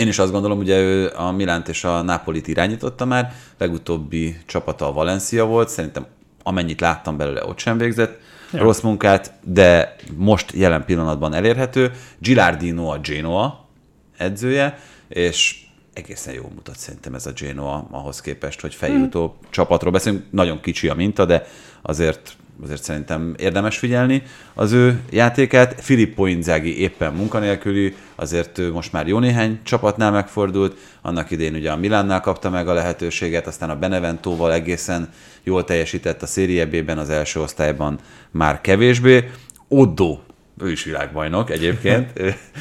Én is azt gondolom, ugye ő a Milánt és a Nápolit irányította már, legutóbbi csapata a Valencia volt, szerintem amennyit láttam belőle, ott sem végzett ja. rossz munkát, de most jelen pillanatban elérhető. Gilardino a Genoa edzője, és egészen jól mutat szerintem ez a Genoa ahhoz képest, hogy feljutó hmm. csapatról beszélünk. Nagyon kicsi a minta, de azért azért szerintem érdemes figyelni az ő játékát. Filippo Inzaghi éppen munkanélküli, azért most már jó néhány csapatnál megfordult, annak idén ugye a Milánnál kapta meg a lehetőséget, aztán a Beneventóval egészen jól teljesített a Serie B-ben, az első osztályban már kevésbé. Oddo, ő is világbajnok egyébként,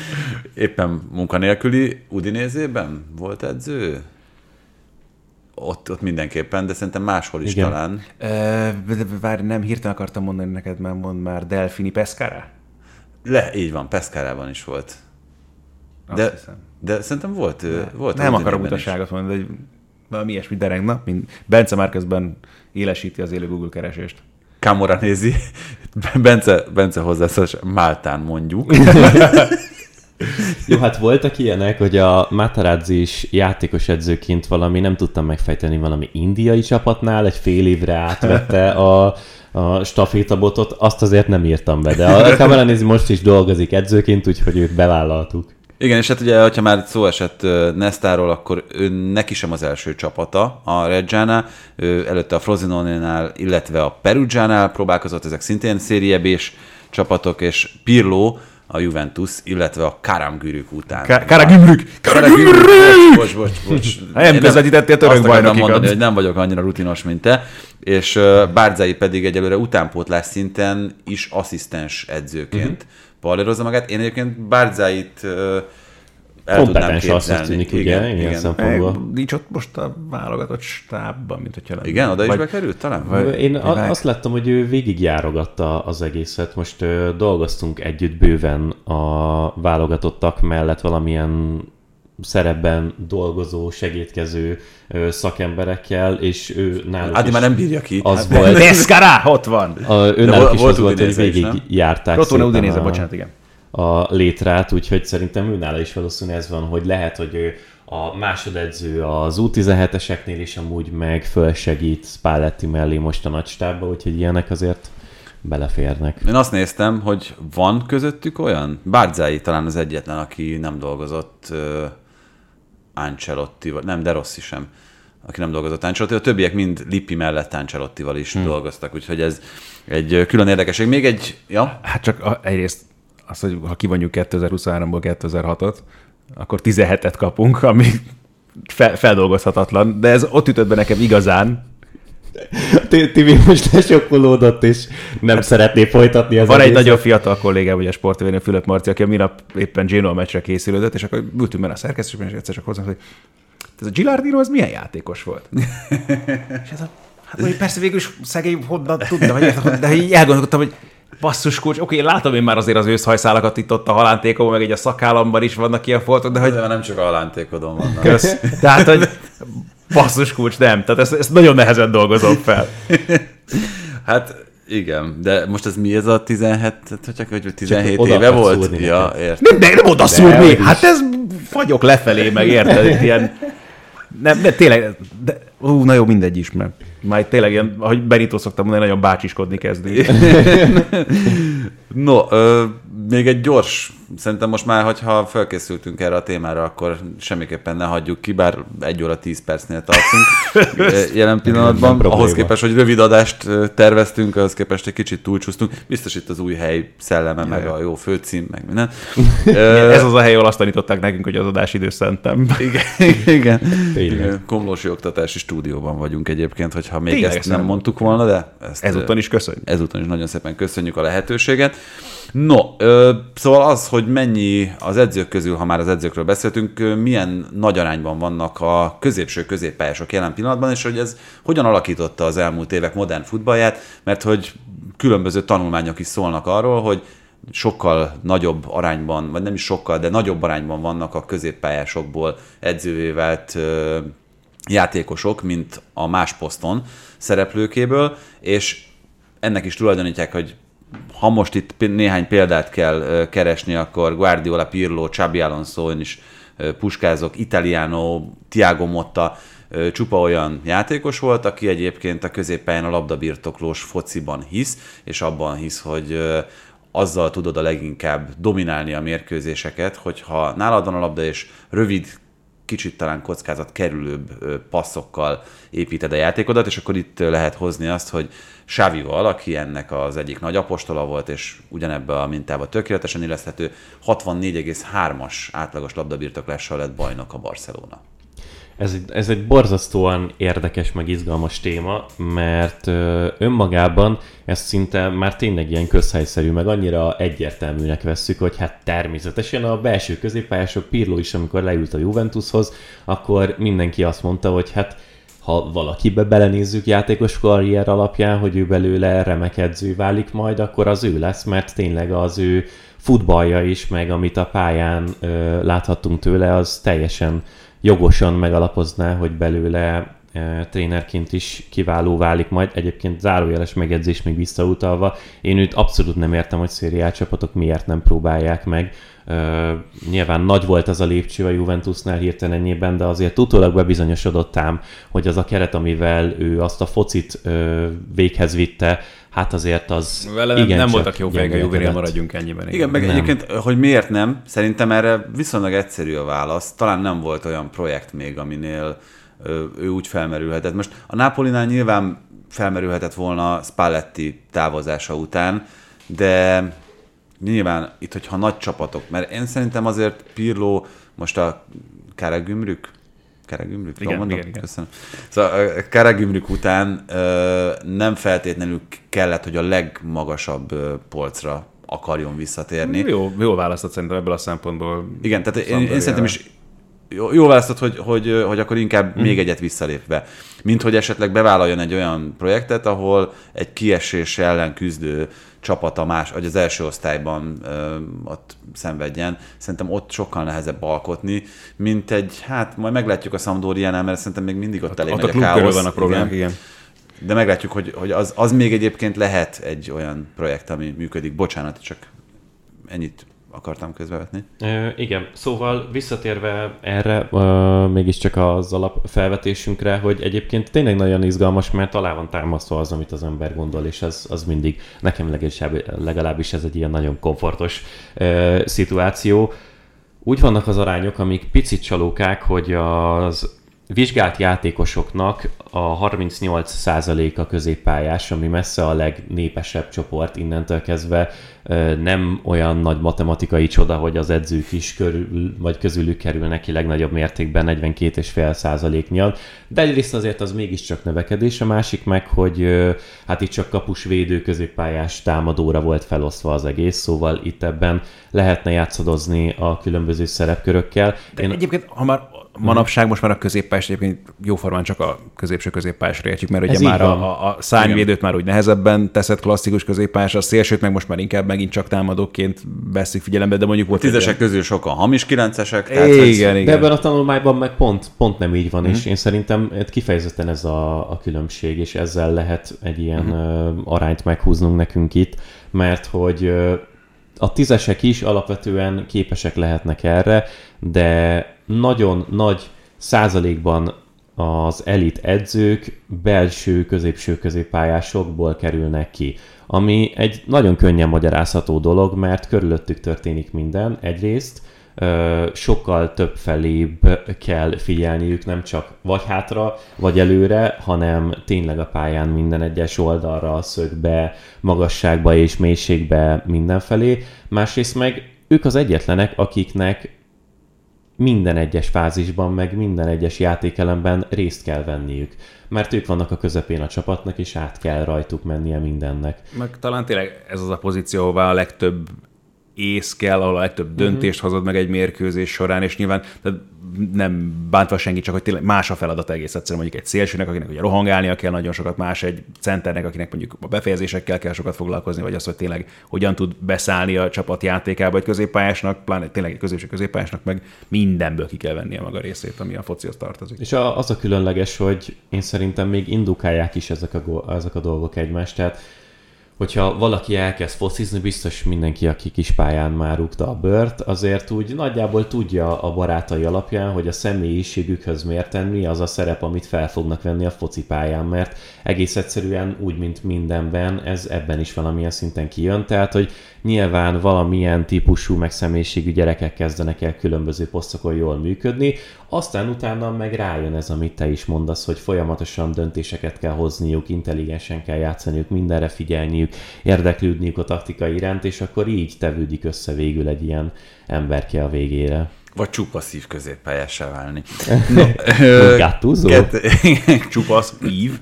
éppen munkanélküli, Udinézében volt edző? Ott, ott mindenképpen, de szerintem máshol is Igen. talán. Várj, nem hirtelen akartam mondani neked, már mond már Delfini Pescara? Le, így van, Pescarában is volt. De, Azt hiszem. de szerintem volt, ö, volt Nem akarok utaságot mondani, de valami ilyesmi dereng. Na, mint Bence már közben élesíti az élő Google keresést. Kamora nézi, Bence, Bence hozzászólás, Máltán mondjuk. Jó, hát voltak ilyenek, hogy a Matarazzi is játékos edzőként valami, nem tudtam megfejteni, valami indiai csapatnál egy fél évre átvette a, a stafétabotot, azt azért nem írtam be, de a Kamaranézi most is dolgozik edzőként, úgyhogy őt bevállaltuk. Igen, és hát ugye, hogyha már szó esett Nestáról, akkor ő neki sem az első csapata a Reggiana, ő előtte a Frosinone-nál, illetve a Perugianál próbálkozott, ezek szintén szériebés csapatok, és Pirlo a Juventus, illetve a Karamgürük után. Karagümrük! Karagümrük! Bocs, bocs, bocs. Nem közvetítettél török bajnokikat. mondani, hogy nem vagyok annyira rutinos, mint te, és Bárzai pedig egyelőre utánpótlás szinten is asszisztens edzőként uh-huh. magát. Én egyébként Bárzait ö, el tudnám Kompetens azt képzelni. tűnik, ugye, ilyen Meg szempontból. Nincs ott most a válogatott stábban, mint hogyha lenne. Igen, oda is Vagy- bekerült talán? vagy- Én vagy azt láttam, hogy ő végigjárogatta az egészet. Most ö, dolgoztunk együtt bőven a válogatottak mellett valamilyen szerepben dolgozó, segítkező ö, szakemberekkel, és ő náluk is már nem bírja ki. az Hát, volt, Pescara, ott van! a, ő De náluk volt- is volt az volt, hogy végig járták Udinese, a, bocsánat, igen. A létrát, úgyhogy szerintem ő nála is valószínűleg ez van, hogy lehet, hogy ő a másodedző az U17-eseknél is amúgy meg fölsegít Spalletti mellé most a nagy stábba, úgyhogy ilyenek azért beleférnek. Én azt néztem, hogy van közöttük olyan? Bárzai talán az egyetlen, aki nem dolgozott uh, Ancelotti, nem, de Rossi sem, aki nem dolgozott Ancelotti. A többiek mind Lippi mellett Ancelottival is hmm. dolgoztak, úgyhogy ez egy külön érdekesség. Még egy, ja? Hát csak egyrészt az, hogy ha kivonjuk 2023-ból 2006-ot, akkor 17-et kapunk, ami fel, feldolgozhatatlan, de ez ott ütött be nekem igazán. Tibi most lesokkolódott, és nem szeretné folytatni az Van egy nagyon fiatal kollégám, ugye a sportvénő Fülöp Marci, aki a minap éppen Genoa meccsre készülődött, és akkor ültünk benne a szerkesztésben, és egyszer csak hozzám, hogy ez a Gilardino, az milyen játékos volt? és ez a, hát hogy persze végül is szegény honnan tudna, vagy de így elgondolkodtam, hogy basszus kulcs, oké, látom én már azért az őszhajszálakat itt ott a halántékomban, meg egy a szakállamban is vannak ilyen foltok, de hogy De nem csak a halántékodon vannak. kösz. Tehát, hogy basszus kulcs, nem. Tehát ezt, ezt nagyon nehezen dolgozom fel. Hát igen, de most ez mi ez a 17, hogy csak hogy 17 oda éve volt? Ja, értem. Nem, de nem oda szúrni. Hát ez fagyok lefelé, meg érted? Ilyen, nem, de tényleg, de, ú, na jó, mindegy is, mert itt tényleg ilyen, ahogy Benito szoktam mondani, nagyon bácsiskodni kezdünk. No, ö, még egy gyors, szerintem most már, hogyha felkészültünk erre a témára, akkor semmiképpen ne hagyjuk ki, bár egy óra 10 percnél tartunk jelen pillanatban. probléma. Ahhoz képest, hogy rövid adást terveztünk, ahhoz képest egy kicsit túlcsúsztunk. Biztos itt az új hely szelleme, meg a jó főcím, meg minden. Ez az a hely, ahol azt tanították nekünk, hogy az adásidő szentem. igen, igen. Tényleg. Komlósi Oktatási Stúdióban vagyunk egyébként, hogyha még Tényleg, ezt nem nem mondtuk volna, de ezt Ezúton is köszönjük. ezúton is nagyon szépen köszönjük a lehetőséget. No, ö, szóval az, hogy mennyi az edzők közül, ha már az edzőkről beszéltünk, milyen nagy arányban vannak a középső középpályások jelen pillanatban, és hogy ez hogyan alakította az elmúlt évek modern futballját, mert hogy különböző tanulmányok is szólnak arról, hogy sokkal nagyobb arányban, vagy nem is sokkal, de nagyobb arányban vannak a középpályásokból edzővé vált ö, játékosok, mint a más poszton szereplőkéből, és ennek is tulajdonítják, hogy ha most itt néhány példát kell keresni, akkor Guardiola, Pirlo, Xabi Alonso, én is puskázok, Italiano, Tiago Motta, csupa olyan játékos volt, aki egyébként a középpályán a labdabirtoklós fociban hisz, és abban hisz, hogy azzal tudod a leginkább dominálni a mérkőzéseket, hogyha nálad van a labda, és rövid kicsit talán kockázat kerülőbb passzokkal építed a játékodat, és akkor itt lehet hozni azt, hogy Sávival, aki ennek az egyik nagy apostola volt, és ugyanebbe a mintába tökéletesen illeszthető, 64,3-as átlagos labdabirtoklással lett bajnok a Barcelona. Ez egy, ez egy borzasztóan érdekes, meg izgalmas téma, mert önmagában ez szinte már tényleg ilyen közhelyszerű, meg annyira egyértelműnek vesszük, hogy hát természetesen a belső középpályások, Pirlo is, amikor leült a Juventushoz, akkor mindenki azt mondta, hogy hát ha valakibe belenézzük játékos karrier alapján, hogy ő belőle remek edző válik majd, akkor az ő lesz, mert tényleg az ő futballja is, meg amit a pályán ö, láthattunk tőle, az teljesen jogosan megalapozná, hogy belőle e, trénerként is kiváló válik majd. Egyébként zárójeles megjegyzés még visszautalva. Én őt abszolút nem értem, hogy szériá csapatok miért nem próbálják meg. Uh, nyilván nagy volt az a lépcső a Juventusnál hirtelenjében, de azért utólag bebizonyosodott hogy az a keret, amivel ő azt a focit uh, véghez vitte, hát azért az Vele nem, nem voltak jó fejek a Juvenil, maradjunk ennyiben. Igen, igen meg nem. egyébként, hogy miért nem, szerintem erre viszonylag egyszerű a válasz. Talán nem volt olyan projekt még, aminél ő úgy felmerülhetett. Most a Napolinál nyilván felmerülhetett volna Spalletti távozása után, de nyilván itt, hogyha nagy csapatok, mert én szerintem azért Pirlo most a Keregümrük, Keregümrük? Igen, mondom? igen, igen. Köszönöm. Szóval a Keregümrük után nem feltétlenül kellett, hogy a legmagasabb polcra akarjon visszatérni. Jó, jó választott szerintem ebből a szempontból. Igen, tehát én, én szerintem is jó, jó választott, hogy, hogy, hogy akkor inkább mm. még egyet visszalépve. Mint hogy esetleg bevállaljon egy olyan projektet, ahol egy kiesés ellen küzdő csapata más, vagy az első osztályban ö, ott szenvedjen. Szerintem ott sokkal nehezebb alkotni, mint egy, hát majd meglátjuk a Sampdoriánál, mert szerintem még mindig ott, ott elég ott nagy a, káosz. a problémák, igen. igen. De meglátjuk, hogy, hogy az, az még egyébként lehet egy olyan projekt, ami működik. Bocsánat, csak ennyit akartam közbevetni. E, igen, szóval visszatérve erre, uh, mégiscsak az alapfelvetésünkre, hogy egyébként tényleg nagyon izgalmas, mert alá van támasztva az, amit az ember gondol, és az, az mindig, nekem legalábbis ez egy ilyen nagyon komfortos uh, szituáció. Úgy vannak az arányok, amik picit csalókák, hogy az vizsgált játékosoknak a 38%-a középpályás, ami messze a legnépesebb csoport innentől kezdve nem olyan nagy matematikai csoda, hogy az edzők is körül, vagy közülük kerülnek ki legnagyobb mértékben 42,5% miatt, de egyrészt azért az mégiscsak növekedés, a másik meg, hogy hát itt csak kapus védő középpályás támadóra volt felosztva az egész, szóval itt ebben lehetne játszadozni a különböző szerepkörökkel. De Én... egyébként, ha már manapság most már a középpályás egyébként jóformán csak a középső középpályásra értjük, mert ugye Ez már a, a szárnyvédőt Igen. már úgy nehezebben teszed klasszikus középpályás, a szélsőt meg most már inkább megint csak támadóként veszik figyelembe, de mondjuk volt... A tízesek egy... közül sokan hamis kilencesek. Tehát igen, igen. De ebben a tanulmányban meg pont, pont nem így van, mm-hmm. és én szerintem kifejezetten ez a, a különbség, és ezzel lehet egy ilyen mm-hmm. arányt meghúznunk nekünk itt, mert hogy a tízesek is alapvetően képesek lehetnek erre, de nagyon nagy százalékban az elit edzők belső, középső középpályásokból kerülnek ki. Ami egy nagyon könnyen magyarázható dolog, mert körülöttük történik minden egyrészt, sokkal több felébb kell figyelniük, nem csak vagy hátra, vagy előre, hanem tényleg a pályán minden egyes oldalra, szögbe, magasságba és mélységbe mindenfelé. Másrészt meg ők az egyetlenek, akiknek minden egyes fázisban, meg minden egyes játékelemben részt kell venniük. Mert ők vannak a közepén a csapatnak, és át kell rajtuk mennie mindennek. Meg talán tényleg ez az a pozíció, ahová a legtöbb ész kell, ahol a legtöbb döntést uh-huh. hozod meg egy mérkőzés során, és nyilván tehát nem bántva senki, csak hogy tényleg más a feladat egész egyszerűen mondjuk egy szélsőnek, akinek ugye rohangálnia kell nagyon sokat, más egy centernek, akinek mondjuk a befejezésekkel kell sokat foglalkozni, vagy az, hogy tényleg hogyan tud beszállni a csapat játékába egy középpályásnak, pláne tényleg egy középső középpályásnak meg mindenből ki kell venni a maga részét, ami a focihoz tartozik. És az a különleges, hogy én szerintem még indukálják is ezek a, ezek a dolgok egymást, tehát hogyha valaki elkezd focizni, biztos mindenki, aki kis pályán már rúgta a bört, azért úgy nagyjából tudja a barátai alapján, hogy a személyiségükhöz mérten mi az a szerep, amit fel fognak venni a foci pályán, mert egész egyszerűen úgy, mint mindenben, ez ebben is valamilyen szinten kijön, tehát, hogy nyilván valamilyen típusú meg személyiségű gyerekek kezdenek el különböző posztokon jól működni, aztán utána meg rájön ez, amit te is mondasz, hogy folyamatosan döntéseket kell hozniuk, intelligensen kell játszaniuk, mindenre figyelniük, érdeklődniük a taktika iránt, és akkor így tevődik össze végül egy ilyen emberke a végére. Vagy csupaszív középpályássá válni. Gáttúzó? Csupasz ív.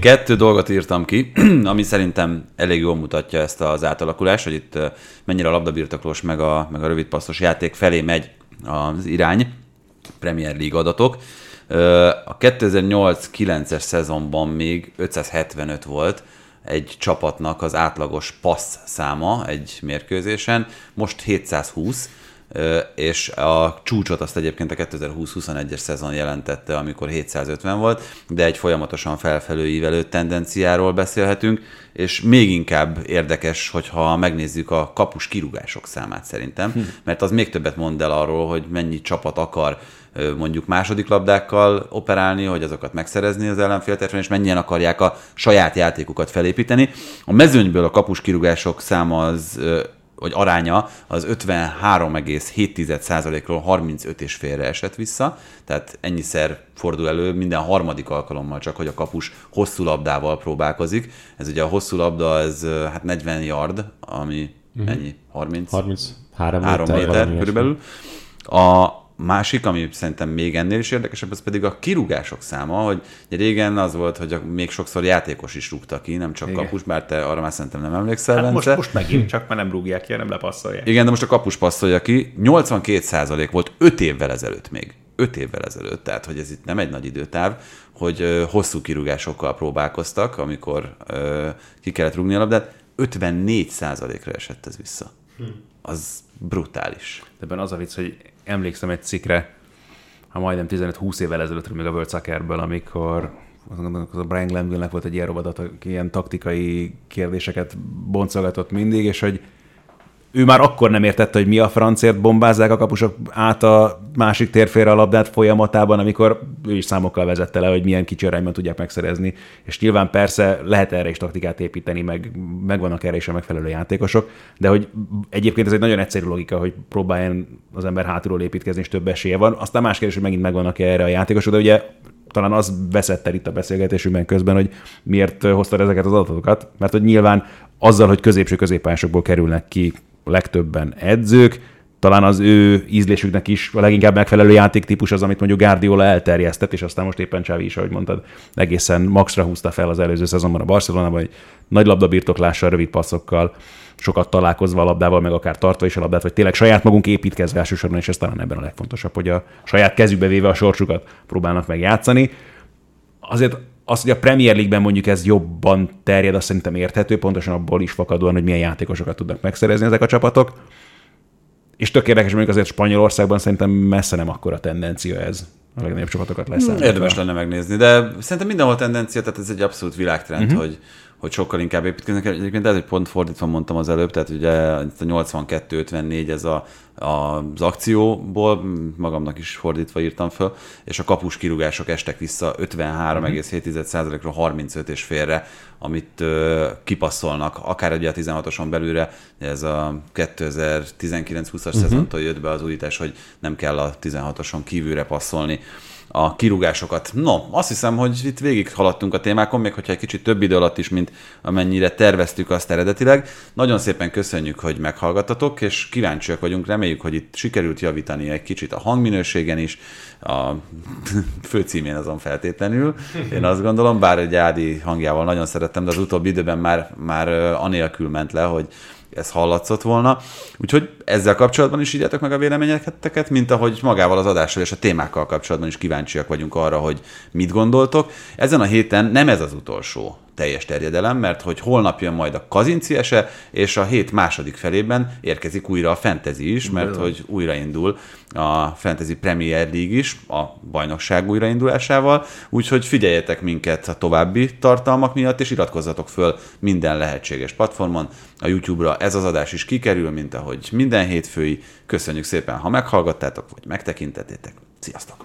kettő dolgot írtam ki, ami szerintem elég jól mutatja ezt az átalakulást, hogy itt mennyire a labdabirtoklós meg a, meg a rövidpasszos játék felé megy az irány, Premier League adatok. A 2008-9-es szezonban még 575 volt egy csapatnak az átlagos passz száma egy mérkőzésen, most 720, és a csúcsot azt egyébként a 2020-21-es szezon jelentette, amikor 750 volt, de egy folyamatosan felfelő ívelő tendenciáról beszélhetünk, és még inkább érdekes, hogyha megnézzük a kapus kirúgások számát szerintem, hm. mert az még többet mond el arról, hogy mennyi csapat akar mondjuk második labdákkal operálni, hogy azokat megszerezni az ellenfélterfen, és mennyien akarják a saját játékukat felépíteni. A mezőnyből a kapus kirúgások száma az vagy aránya az 53,7%-ról 35 és félre esett vissza, tehát ennyiszer fordul elő minden harmadik alkalommal csak, hogy a kapus hosszú labdával próbálkozik. Ez ugye a hosszú labda, ez hát 40 yard, ami uh-huh. ennyi? 30? 33 méter, méter körülbelül. A, másik, ami szerintem még ennél is érdekesebb, az pedig a kirúgások száma, hogy régen az volt, hogy még sokszor játékos is rúgta ki, nem csak Igen. kapus, bár te arra már szerintem nem emlékszel, hát most, most megint csak, mert nem rúgják ki, nem lepasszolják. Igen, de most a kapus passzolja ki. 82% volt 5 évvel ezelőtt még. 5 évvel ezelőtt, tehát hogy ez itt nem egy nagy időtáv, hogy hosszú kirúgásokkal próbálkoztak, amikor ki kellett rúgni a labdát, 54%-ra esett ez vissza. Hm. Az brutális. De ebben az a vicc, hogy emlékszem egy cikre, ha majdnem 15-20 évvel ezelőtt, még a World Soccerből, amikor az a Brian Glanville-nek volt egy ilyen rovadat, aki ilyen taktikai kérdéseket boncolgatott mindig, és hogy ő már akkor nem értette, hogy mi a francért bombázzák a kapusok át a másik térfélre a labdát folyamatában, amikor ő is számokkal vezette le, hogy milyen kicsi arányban tudják megszerezni. És nyilván persze lehet erre is taktikát építeni, meg megvannak erre is a megfelelő játékosok, de hogy egyébként ez egy nagyon egyszerű logika, hogy próbáljon az ember hátulról építkezni, és több esélye van. Aztán más kérdés, hogy megint megvannak erre a játékosok, de ugye talán az veszett el itt a beszélgetésünkben közben, hogy miért hoztad ezeket az adatokat, mert hogy nyilván azzal, hogy középső középpásokból kerülnek ki legtöbben edzők, talán az ő ízlésüknek is a leginkább megfelelő játéktípus az, amit mondjuk Guardiola elterjesztett, és aztán most éppen Csávi is, ahogy mondtad, egészen maxra húzta fel az előző szezonban a Barcelonában, hogy nagy labdabirtoklással, rövid passzokkal, sokat találkozva a labdával, meg akár tartva is a labdát, vagy tényleg saját magunk építkezve elsősorban, és ez talán ebben a legfontosabb, hogy a saját kezükbe véve a sorsukat próbálnak meg játszani. Azért az, hogy a Premier League-ben mondjuk ez jobban terjed, azt szerintem érthető, pontosan abból is fakadóan, hogy milyen játékosokat tudnak megszerezni ezek a csapatok. És tök érdekes, mondjuk azért Spanyolországban szerintem messze nem akkora tendencia ez a legnagyobb csapatokat lesz. Érdemes lenne megnézni, de szerintem mindenhol tendencia, tehát ez egy abszolút világtrend, uh-huh. hogy hogy sokkal inkább építkeznek. Egyébként ez egy pont fordítva mondtam az előbb, tehát ugye a 82-54 ez a, a, az akcióból, magamnak is fordítva írtam föl, és a kapus kirúgások estek vissza 53,7%-ról 35 és félre, amit ö, kipasszolnak, akár ugye a 16-oson belülre, ez a 2019-20-as uh-huh. szezontól jött be az újítás, hogy nem kell a 16-oson kívülre passzolni a kirúgásokat. No, azt hiszem, hogy itt végig haladtunk a témákon, még hogyha egy kicsit több idő alatt is, mint amennyire terveztük azt eredetileg. Nagyon szépen köszönjük, hogy meghallgattatok, és kíváncsiak vagyunk, reméljük, hogy itt sikerült javítani egy kicsit a hangminőségen is, a főcímén azon feltétlenül. Én azt gondolom, bár egy Ádi hangjával nagyon szerettem, de az utóbbi időben már, már anélkül ment le, hogy ez hallatszott volna. Úgyhogy ezzel kapcsolatban is írjátok meg a véleményeket, mint ahogy magával az adással és a témákkal kapcsolatban is kíváncsiak vagyunk arra, hogy mit gondoltok. Ezen a héten nem ez az utolsó teljes terjedelem, mert hogy holnap jön majd a kazinciese, és a hét második felében érkezik újra a Fantasy is, mert hogy újraindul a Fantasy Premier League is, a bajnokság újraindulásával, úgyhogy figyeljetek minket a további tartalmak miatt, és iratkozzatok föl minden lehetséges platformon. A YouTube-ra ez az adás is kikerül, mint ahogy minden hétfői. Köszönjük szépen, ha meghallgattátok, vagy megtekintettétek. Sziasztok!